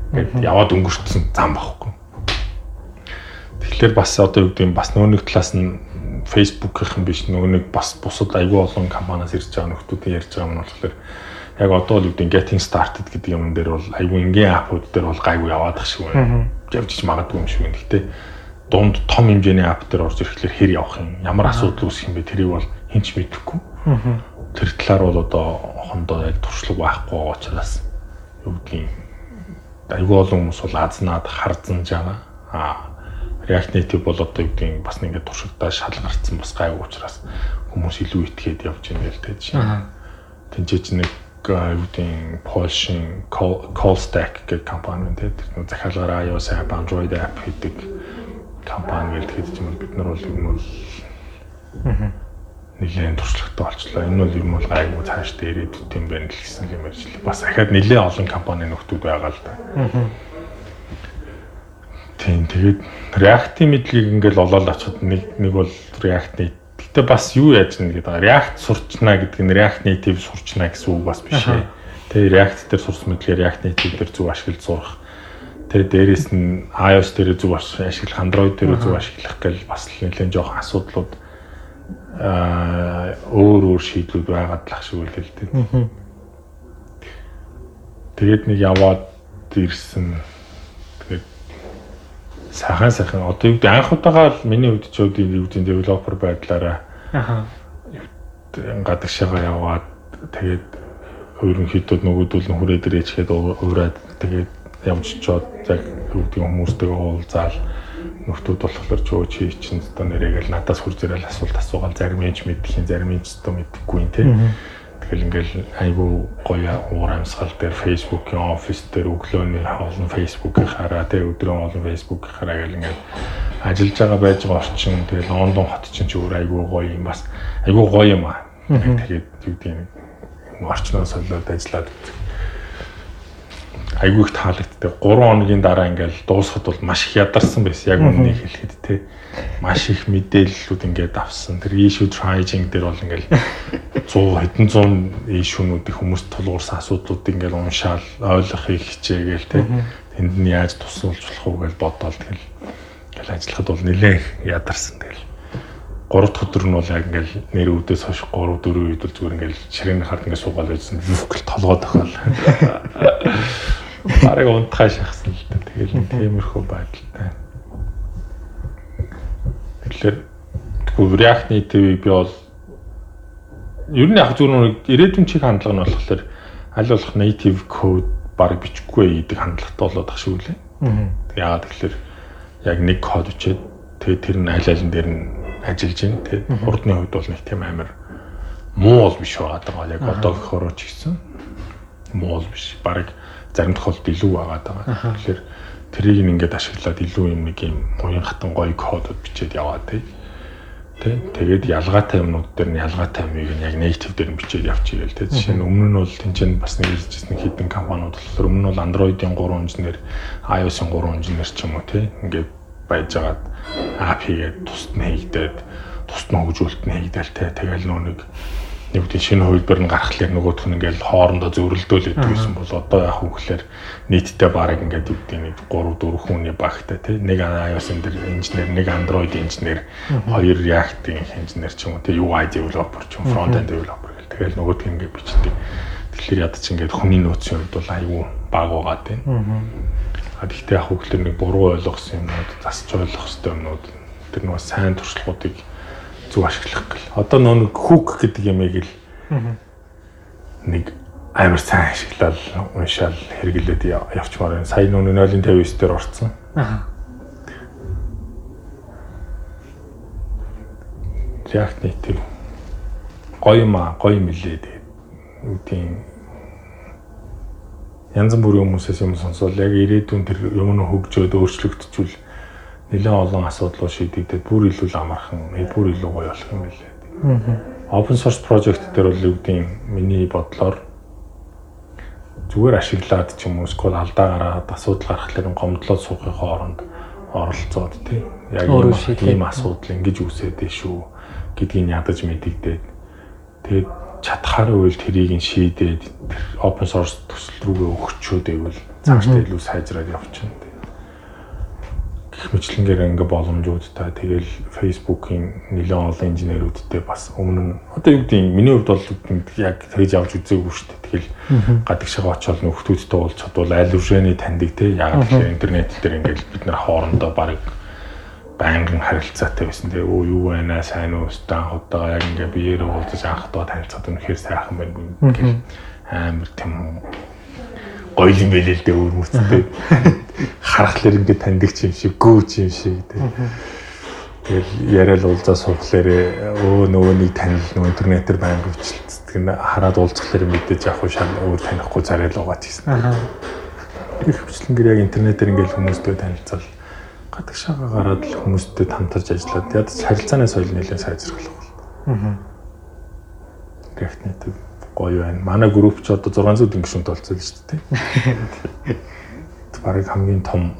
ингээд яваад өнгөрцөн зам багхгүй. Тэгэхээр бас одоо юу гэдэг бас нөгөө нэг талаас нь Facebook-ийнхэн биш нөгөө нэг бас бусад айгүй олон компаниас ирж байгаа нөхдүүдийн ярьж байгаа юм болохоор яг одоо л юу гэдэг getting started гэдэг юм дээр бол айгүй энгийн апууд дээр бол гайгүй яваад ах шиг байна. Явж магадгүй юм шиг байна. Гэтэ дунд том хэмжээний ап дээр орж ирэхлээр хэр явах юм ямар асуудал үүсэх юм бэ тэрийг бол хинч мэдэхгүй. Тэр талаар бол одоо хондоо яг туршлага байхгүй байгаа учраас юу гэдгийг айгүй олон хүмүүс бол азнаад харзанж байгаа. Аа React Native бол одоо юу гэдгийг бас ингээд туршигдаа шал гарцсан бас гайгүй учраас хүмүүс илүү итгээд явж байгаа л tej чинь. Тинчээч нэг гэдгийг Polshin Call Stack гэх компани байна тийм захиалгаараа iOS app, Android app хийдэг компани гэлтэхэд юм бид нар бол юм бол нэлээд туршлагатай болчлоо. Энэ бол юм бол гайгүй цааш дээр ирээд юм байна л гэсэн юм ярьж л бас ахаад нэлээд олон компани нөхдүүд байгаа л да. Тийм тэгээд React-ийн мэдлийг ингээл олоод очиход нэг нэг бол React-ийн Гэтэ бас юу яаж нэг гэдэг байгаа. React сурчнаа гэдэг нь React Native сурчнаа гэсэн үг бас биш ээ. Тэгээ React дээр сурсан мэдлэгээр React Native дээр зөв ашиглаж сурах Тэгээ дээрэс нь iOS дээр зөв ашиглах, Android дээр зөв ашиглах гэл бас нэлээд жоох асуудлууд аа өөр өөр шийдлүүд байгаад л ах шиг үл л дээ. Тэгээд нэг яваад ирсэн. Сайхан сайхан. Одоо юу гэдэг анх удаага л миний хувьд ч үүдийн юу гэдэг девелопер байдлаараа. Аха. Гадагшаага яваад тэгээд ерөнхийдөө нөгөөдөл нь хүрээ дээр ичгээд уураад тэгээд ямжчоод яг юу гэдэг хүмүүстэйгээ уулзаал. Нөхдүүд болохоор ч өө чи чинь одоо нэрээгээл надаас хурж ирэл асуулт асуугаал. Зарим нь ч мэдхийн зарим нь ч одоо мэдэхгүй юм те. Тэгэл ингээл айгүй гоё уур амьсгал дээр Facebook-ийн офис дээр өглөөний хоолн Facebook-ийн хараа те өдрөө хоолн Facebook-ийн хараа гэл ингээл ажиллаж байгаа байж байгаа орчин тэгэл Лондон хот чинь ч өөр айгүй гоё юм бас айгүй гоё юм аа. Тэгээд юу гэдэг юм орчноо солиод ажиллаад айгүй их таалагддаг. 3 хоногийн дараа ингээл дуусахад бол маш их ядарсан байсан. Яг үннийг хэлэхэд те. Маш их мэдээллүүд ингээд авсан. Тэр issue triaging дээр бол ингээл 100 хэдэн зуун issue-нуудыг хүмүүс тулгуурсан асуудлуудыг ингээл уншаал ойлгохыг хичээгээл те. Тэнд нь яаж тусалж болох уу гэж бодоол тэгэл. Ингээл ажиллахад бол нэлээ ядарсан тэгэл. 3 дахь өдөр нь бол яг ингээл нэр үүдээс хойш 3 4 үед бол зүгээр ингээл ширээний хард ингээд суугаад байжсан. Вүкл толгой тохиол. Бараг унтхай шахсан л да. Тэгэл тиймэрхүү байдалтай. Тэгэхээр React Native би бол ер нь яг зүгээр ирээдүйн чиг хандлага нь болохоор аль болох native code баг бичихгүй гэдэг хандлагатай болоод ах шүү лээ. Яагаад тэгэхээр яг нэг код бичээд тэгээ тэр нь аль алин дээр нь ажиллаж байна. Тэгээ хурдны хувьд бол нэг тийм амар муу бол биш байгаа. Яг одоо гэхороо ч гэсэн муу биш. Бараг зарим тохиолдолд илүү байгаад байгаа. Тэгэхээр тэрийг ингээд ашиглаад илүү юм нэг юм уян хатан гоё кодод бичээд яваа тий. Тэ тэгээд ялгаатай юмнууд дээр нь ялгаатай юмыг нь яг native дээр нь бичээд явчих гээл тэ. Жишээ нь өмнө нь бол тэнцэн бас нэг хэлжсэн хідэн компаниуд болохоор өмнө нь бол Android-ийн 3 инженер, iOS-ийн 3 инженер ч юм уу тэ. Ингээд байжгаад app хийгээд тусад нь хийгдээд тусад нь хөгжүүлэлт нь хийгдээл тэ. Тэгэл нөө нэг нэг үеийн шинэ хувилбар нь гарахлаар нөгөөх нь ингээл хоорондоо зөрөлдөөл идэв гэсэн бол одоо яг хөглөөр нийтдээ бараг ингээд үгдийн нэг 3 4 хүний багтай тий нэг iOS-ын дээр инженер нэг Android инженер хоёр React-ийн инженер ч юм уу тий UI developer ч юм front end developer гэл. Тэгэл нөгөөдг ингээд бичдэг. Тэгэхээр яд чи ингээд хүний нөөцийн хувьд бол аюу баг байгаа тий а гэхдээ яг хөглөөр нэг буруу ойлгосон юмнууд засч ойлгох хэрэгтэй юмнууд тэр нэг сайн туршлагуудыг зөв ашиглах гэл. Одоо нөө хүүк гэдэг ямыг л нэг амар сайн ашиглал уншаал хэрэглээд явчмаар байна. Сая нөө 0.59 дээр орцсон. Аа. React Native гоё маа гоё мэлээ тэгээд үүдийн янз бүрийн хүмүүсээс юм сонсвол яг ирээдүйн тэр юм нь хөгжөөд өөрчлөгдөжүүл нэлээд олон асуудлууд шийдэгдээд бүр илүү амархан, бүр илүү гоё болох юм билээ. Open source project дээр бол юу гэдэг миний бодлоор зүгээр ашиглаад ч юм уу скол алдаа гараад асуудал гарахлаар гомдлоод суухын хооронд оролцоод тий. Яг ийм асуудал ингэж үүсэдэ шүү гэдгийг ядаж мэдэгдээд. Тэгээд чадхаар үйл тэрийг нь шийдээд open source төсөл рүүгээ өгчөөд байвал цаашдаа илүү сайжраад явчихна гэх мэтлэнгээр ингээ боломжуудтай. Тэгэл Facebook-ийн нэлээд олон инженерүүдтэй бас өмнө одоо юу гэдэг миний хувьд бол яг тэгж явж үзээгүй шүү дээ. Тэгэл гадагшаа очоод нөхдүүдтэй уулз чадвал аль үшээний таньдаг те? Яг тэгэхээр интернет дээр ингээл бид нар хоорондоо баг байнгын харилцаатай байсан. Тэгээ өө юу байна? Сайн уу? Стан хотоо яг ингээ биеэрээ уулзаж анхдаа танилцаад үнэхээр сайхан байна гэх амар тийм гоё юм байл л дээ өөр мөцтэй. Харахлаар ингээд таньдаг юм шиг, гүүч юм шиг тий. Тэгэл яриад уулзаа суухлаар өө нөгөө нэг танил нөгөө интернетээр байнга өвчлөлтдөг нь хараад уулзахлаар мэдээж яг шал өөр танихгүй царай л угаад хийсэн. Тэр хвчлэнгээр яг интернетээр ингээд хүмүүстэй танилцал гадагшаага гараад л хүмүүстэй хамтарч ажиллаад яд харилцааны соёл нэлээд сайжруулах бол. Аа. React Native гоё байна. Манай групп ч одоо 600 гишүүнт болцсон шүү дээ. Бараг хамгийн том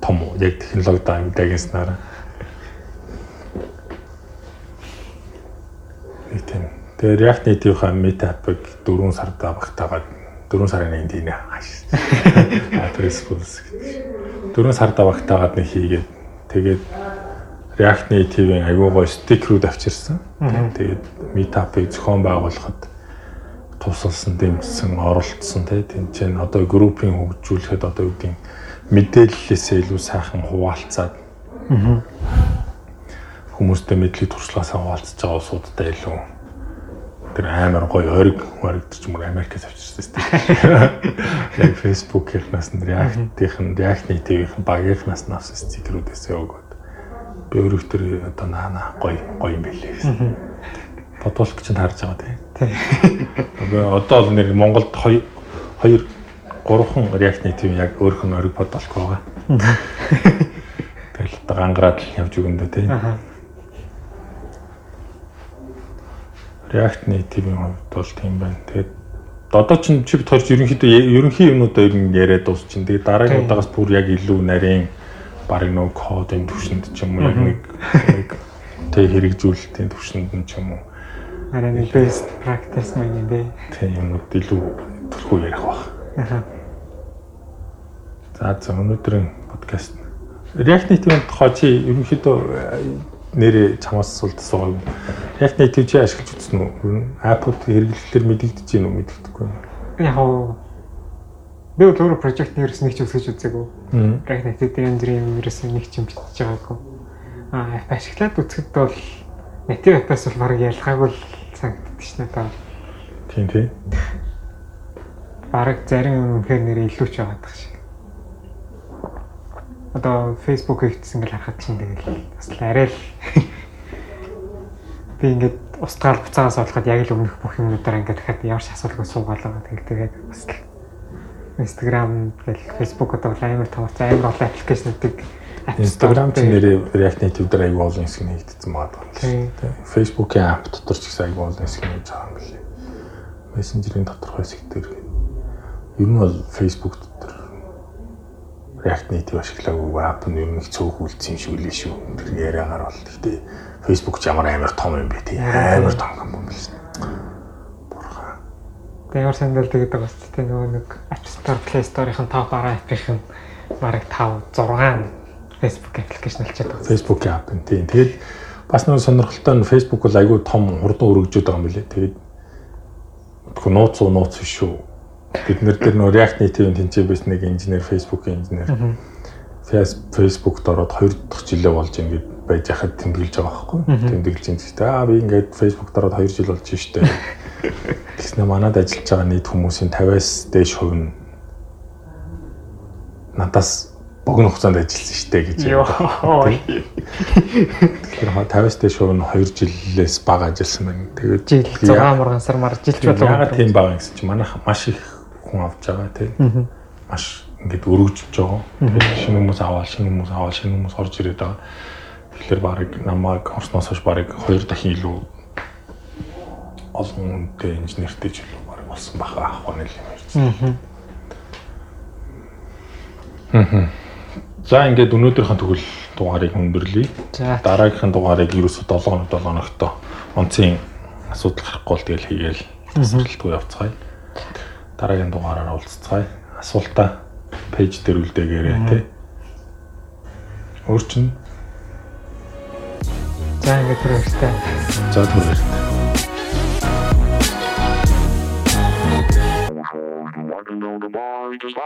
том яг технологи дагнснараа. Тийм. Тэгээ React Native-ийн meetup-ыг 4 сард авахтайгаад 4 сарын 1-ндийнэ. Адрес бүлс гэдэг. 4 сард авахтайгаад нэг хийгээд тэгээд React Native-ийн аягүй гоё стикерүүд авчирсан. Тэгээд meetup-ыг зохион байгуулахад тусалсан, дэмжсэн, оролцсон тийм ч энэ одоо группийн хөгжүүлэхэд одоо юу гэдэг мэдээллээсээ илүү сайхан хуваалцаад хүмүүстэй мэдлэг туршлагаасаа хуваалцаж байгаа улсуудтай илүү. Тэр амар гоё ориг оригдч юм Америкээс авчирсан тийм. Яг Facebook-ийнхнаас нь React-ийн React Native-ийн багийнхнаас нь авсан стикерүүдээс өгөөд би өөрөө тэр одоо наа гоё гоё юм билээ гэсэн. Бодвол гэж харж байгаа тийм. Тэгээ одоо бол нэр Монголд 2 2 3хан React Native яг өөрөх нь ориг бодолт байгаа. Тэгэл одоо гангараад л явж өгөндөө тийм. React Native-ийн хувьд бол тийм байна. Тэгээд одоо ч чи бид төрж ерөнхийдөө ерөнхий юмнуудаа ер нь яриад дуусчин. Тэгээд дараагийн удаагаас бүр яг илүү нарийн барыг нөө кодын төвшөнд ч юм уу яг нэг тэг хэрэгжүүлэлтийн төвшөнд нь ч юм уу арай нэг best practice мэн юм бэ. Тийм юмуд илүү төрхөө ярих баг. Аа. За за өнөөдрийн подкаст React Native-ийн тухай чи ерөнхийдөө э, нэрээ чамаас асуулт асуугаа. React Native чи ашиглаж үзсэн үү? App-ууд хэрэглэлээр мэдэгдэж гин үү мэдэгдэхгүй юу? Яг оо би өөрөө project нэрс нэг ч үсгэж үзээгүй. React Native дээр энэ юм нэрс нэг ч юм бичиж байгаагүй. Аа app ашиглаад үзэхэд бол native app-аас бол баг ялгаагүй л санагддаг ш надад. Тийм тийм. Бараг зарим юм үнэхээр нэр илүү ч яваад байгаа шиг. Одоо Facebook хийгдсэн гэл харахад чинь тэгэл бас л арай л би ингээд устгаал буцаагаас олоход яг л өмнөх бүх юмнуудаар ингээд дахиад ямар ч асуудалгүй суугаалгаа тэгэл тэгээд бас л Instagram гэл Facebook одоо амар том амар олон аппликейшнуудыг Instagram ч нэрээ React Native дээр аягүй олон хэсэг нэгдсэн магадгүй. Тийм. Facebook-ийн app дотор ч гэсэн аягүй олон хэсэг нэгж байгаа юм билээ. Messenger-ийн доторх хэсэг дээр ер нь бол Facebook дотор React Native ашиглаагүй app нь ер нь их цөөх үлдсэн юм шиг үлээ шүү. Тэр яриагаар бол. Гэхдээ Facebook ч ямар амар том юм бэ тий. Амар том юм биш. Тэгээ ямар сандал тэгээд байгаа ч тийм нөгөө нэг App Store, Play Store-ийн топ 10 app-ийн бараг 5 6 Facebook аппликейшн алчаад байгаа. Facebook app нь тийм. Тэгээд бас нэг сонирхолтой нь Facebook бол айгүй том хурдан өргөжөөд байгаа юм билээ. Тэгээд тэгэхээр нууц уу нууц биш шүү. Бид нэр дээр нөө React Native-ийн тэнцээ биш нэг инженер, Facebook-ийн инженер. Facebook-д ороод 2 дахь жилээ болж ингээд байж хахад тэмдэглэж байгаа байхгүй. Тэмдэглэж юм гэхдээ аа би ингээд Facebook-д ороод 2 жил болж штэ. Тэгснэ манад ажиллаж байгаа нийт хүмүүсийн 50-аас дээш хувь нь надаас богино хугацаанд ажилласан шүү дээ гэж. Тэгэхээр 50-аас дээш шуурн 2 жилээс бага ажилласан байна. Тэгээд жил 6 мурган сар мар жилч болов. Ягаад тийм бага гэсэн чинь манайх маш их хүн авч байгаа тийм. Маш ингээд өргөжж байгаа. Тэгээд шинэ хүмүүс аваад шинэ хүмүүс аваад шинэ хүмүүс орж ирээд байгаа. Тэгэхээр баг намайг орсноос хойш баг 2 дахин илүү олон хүнтэй инженертэй ч илүү баг болсон баха ах байна л юм ярьсан. Аа. За ингээд өнөөдрийнхэн тэгвэл дугаарыг өндөрлөе. За дараагийнхын дугаарыг ерөөсөө 7 хоног 7 хоногтой онцгийн асуудал гарахгүй бол тэгэл хийгээл тасралтгүй явцгаая. Дараагийн дугаараар уулзцгаая. Асуултаа пэйж дээр үлдээгээрэй тий. Өөрчн. За ингээд түрүүхтэй. За түрүүхтэй. Walking on the bar, just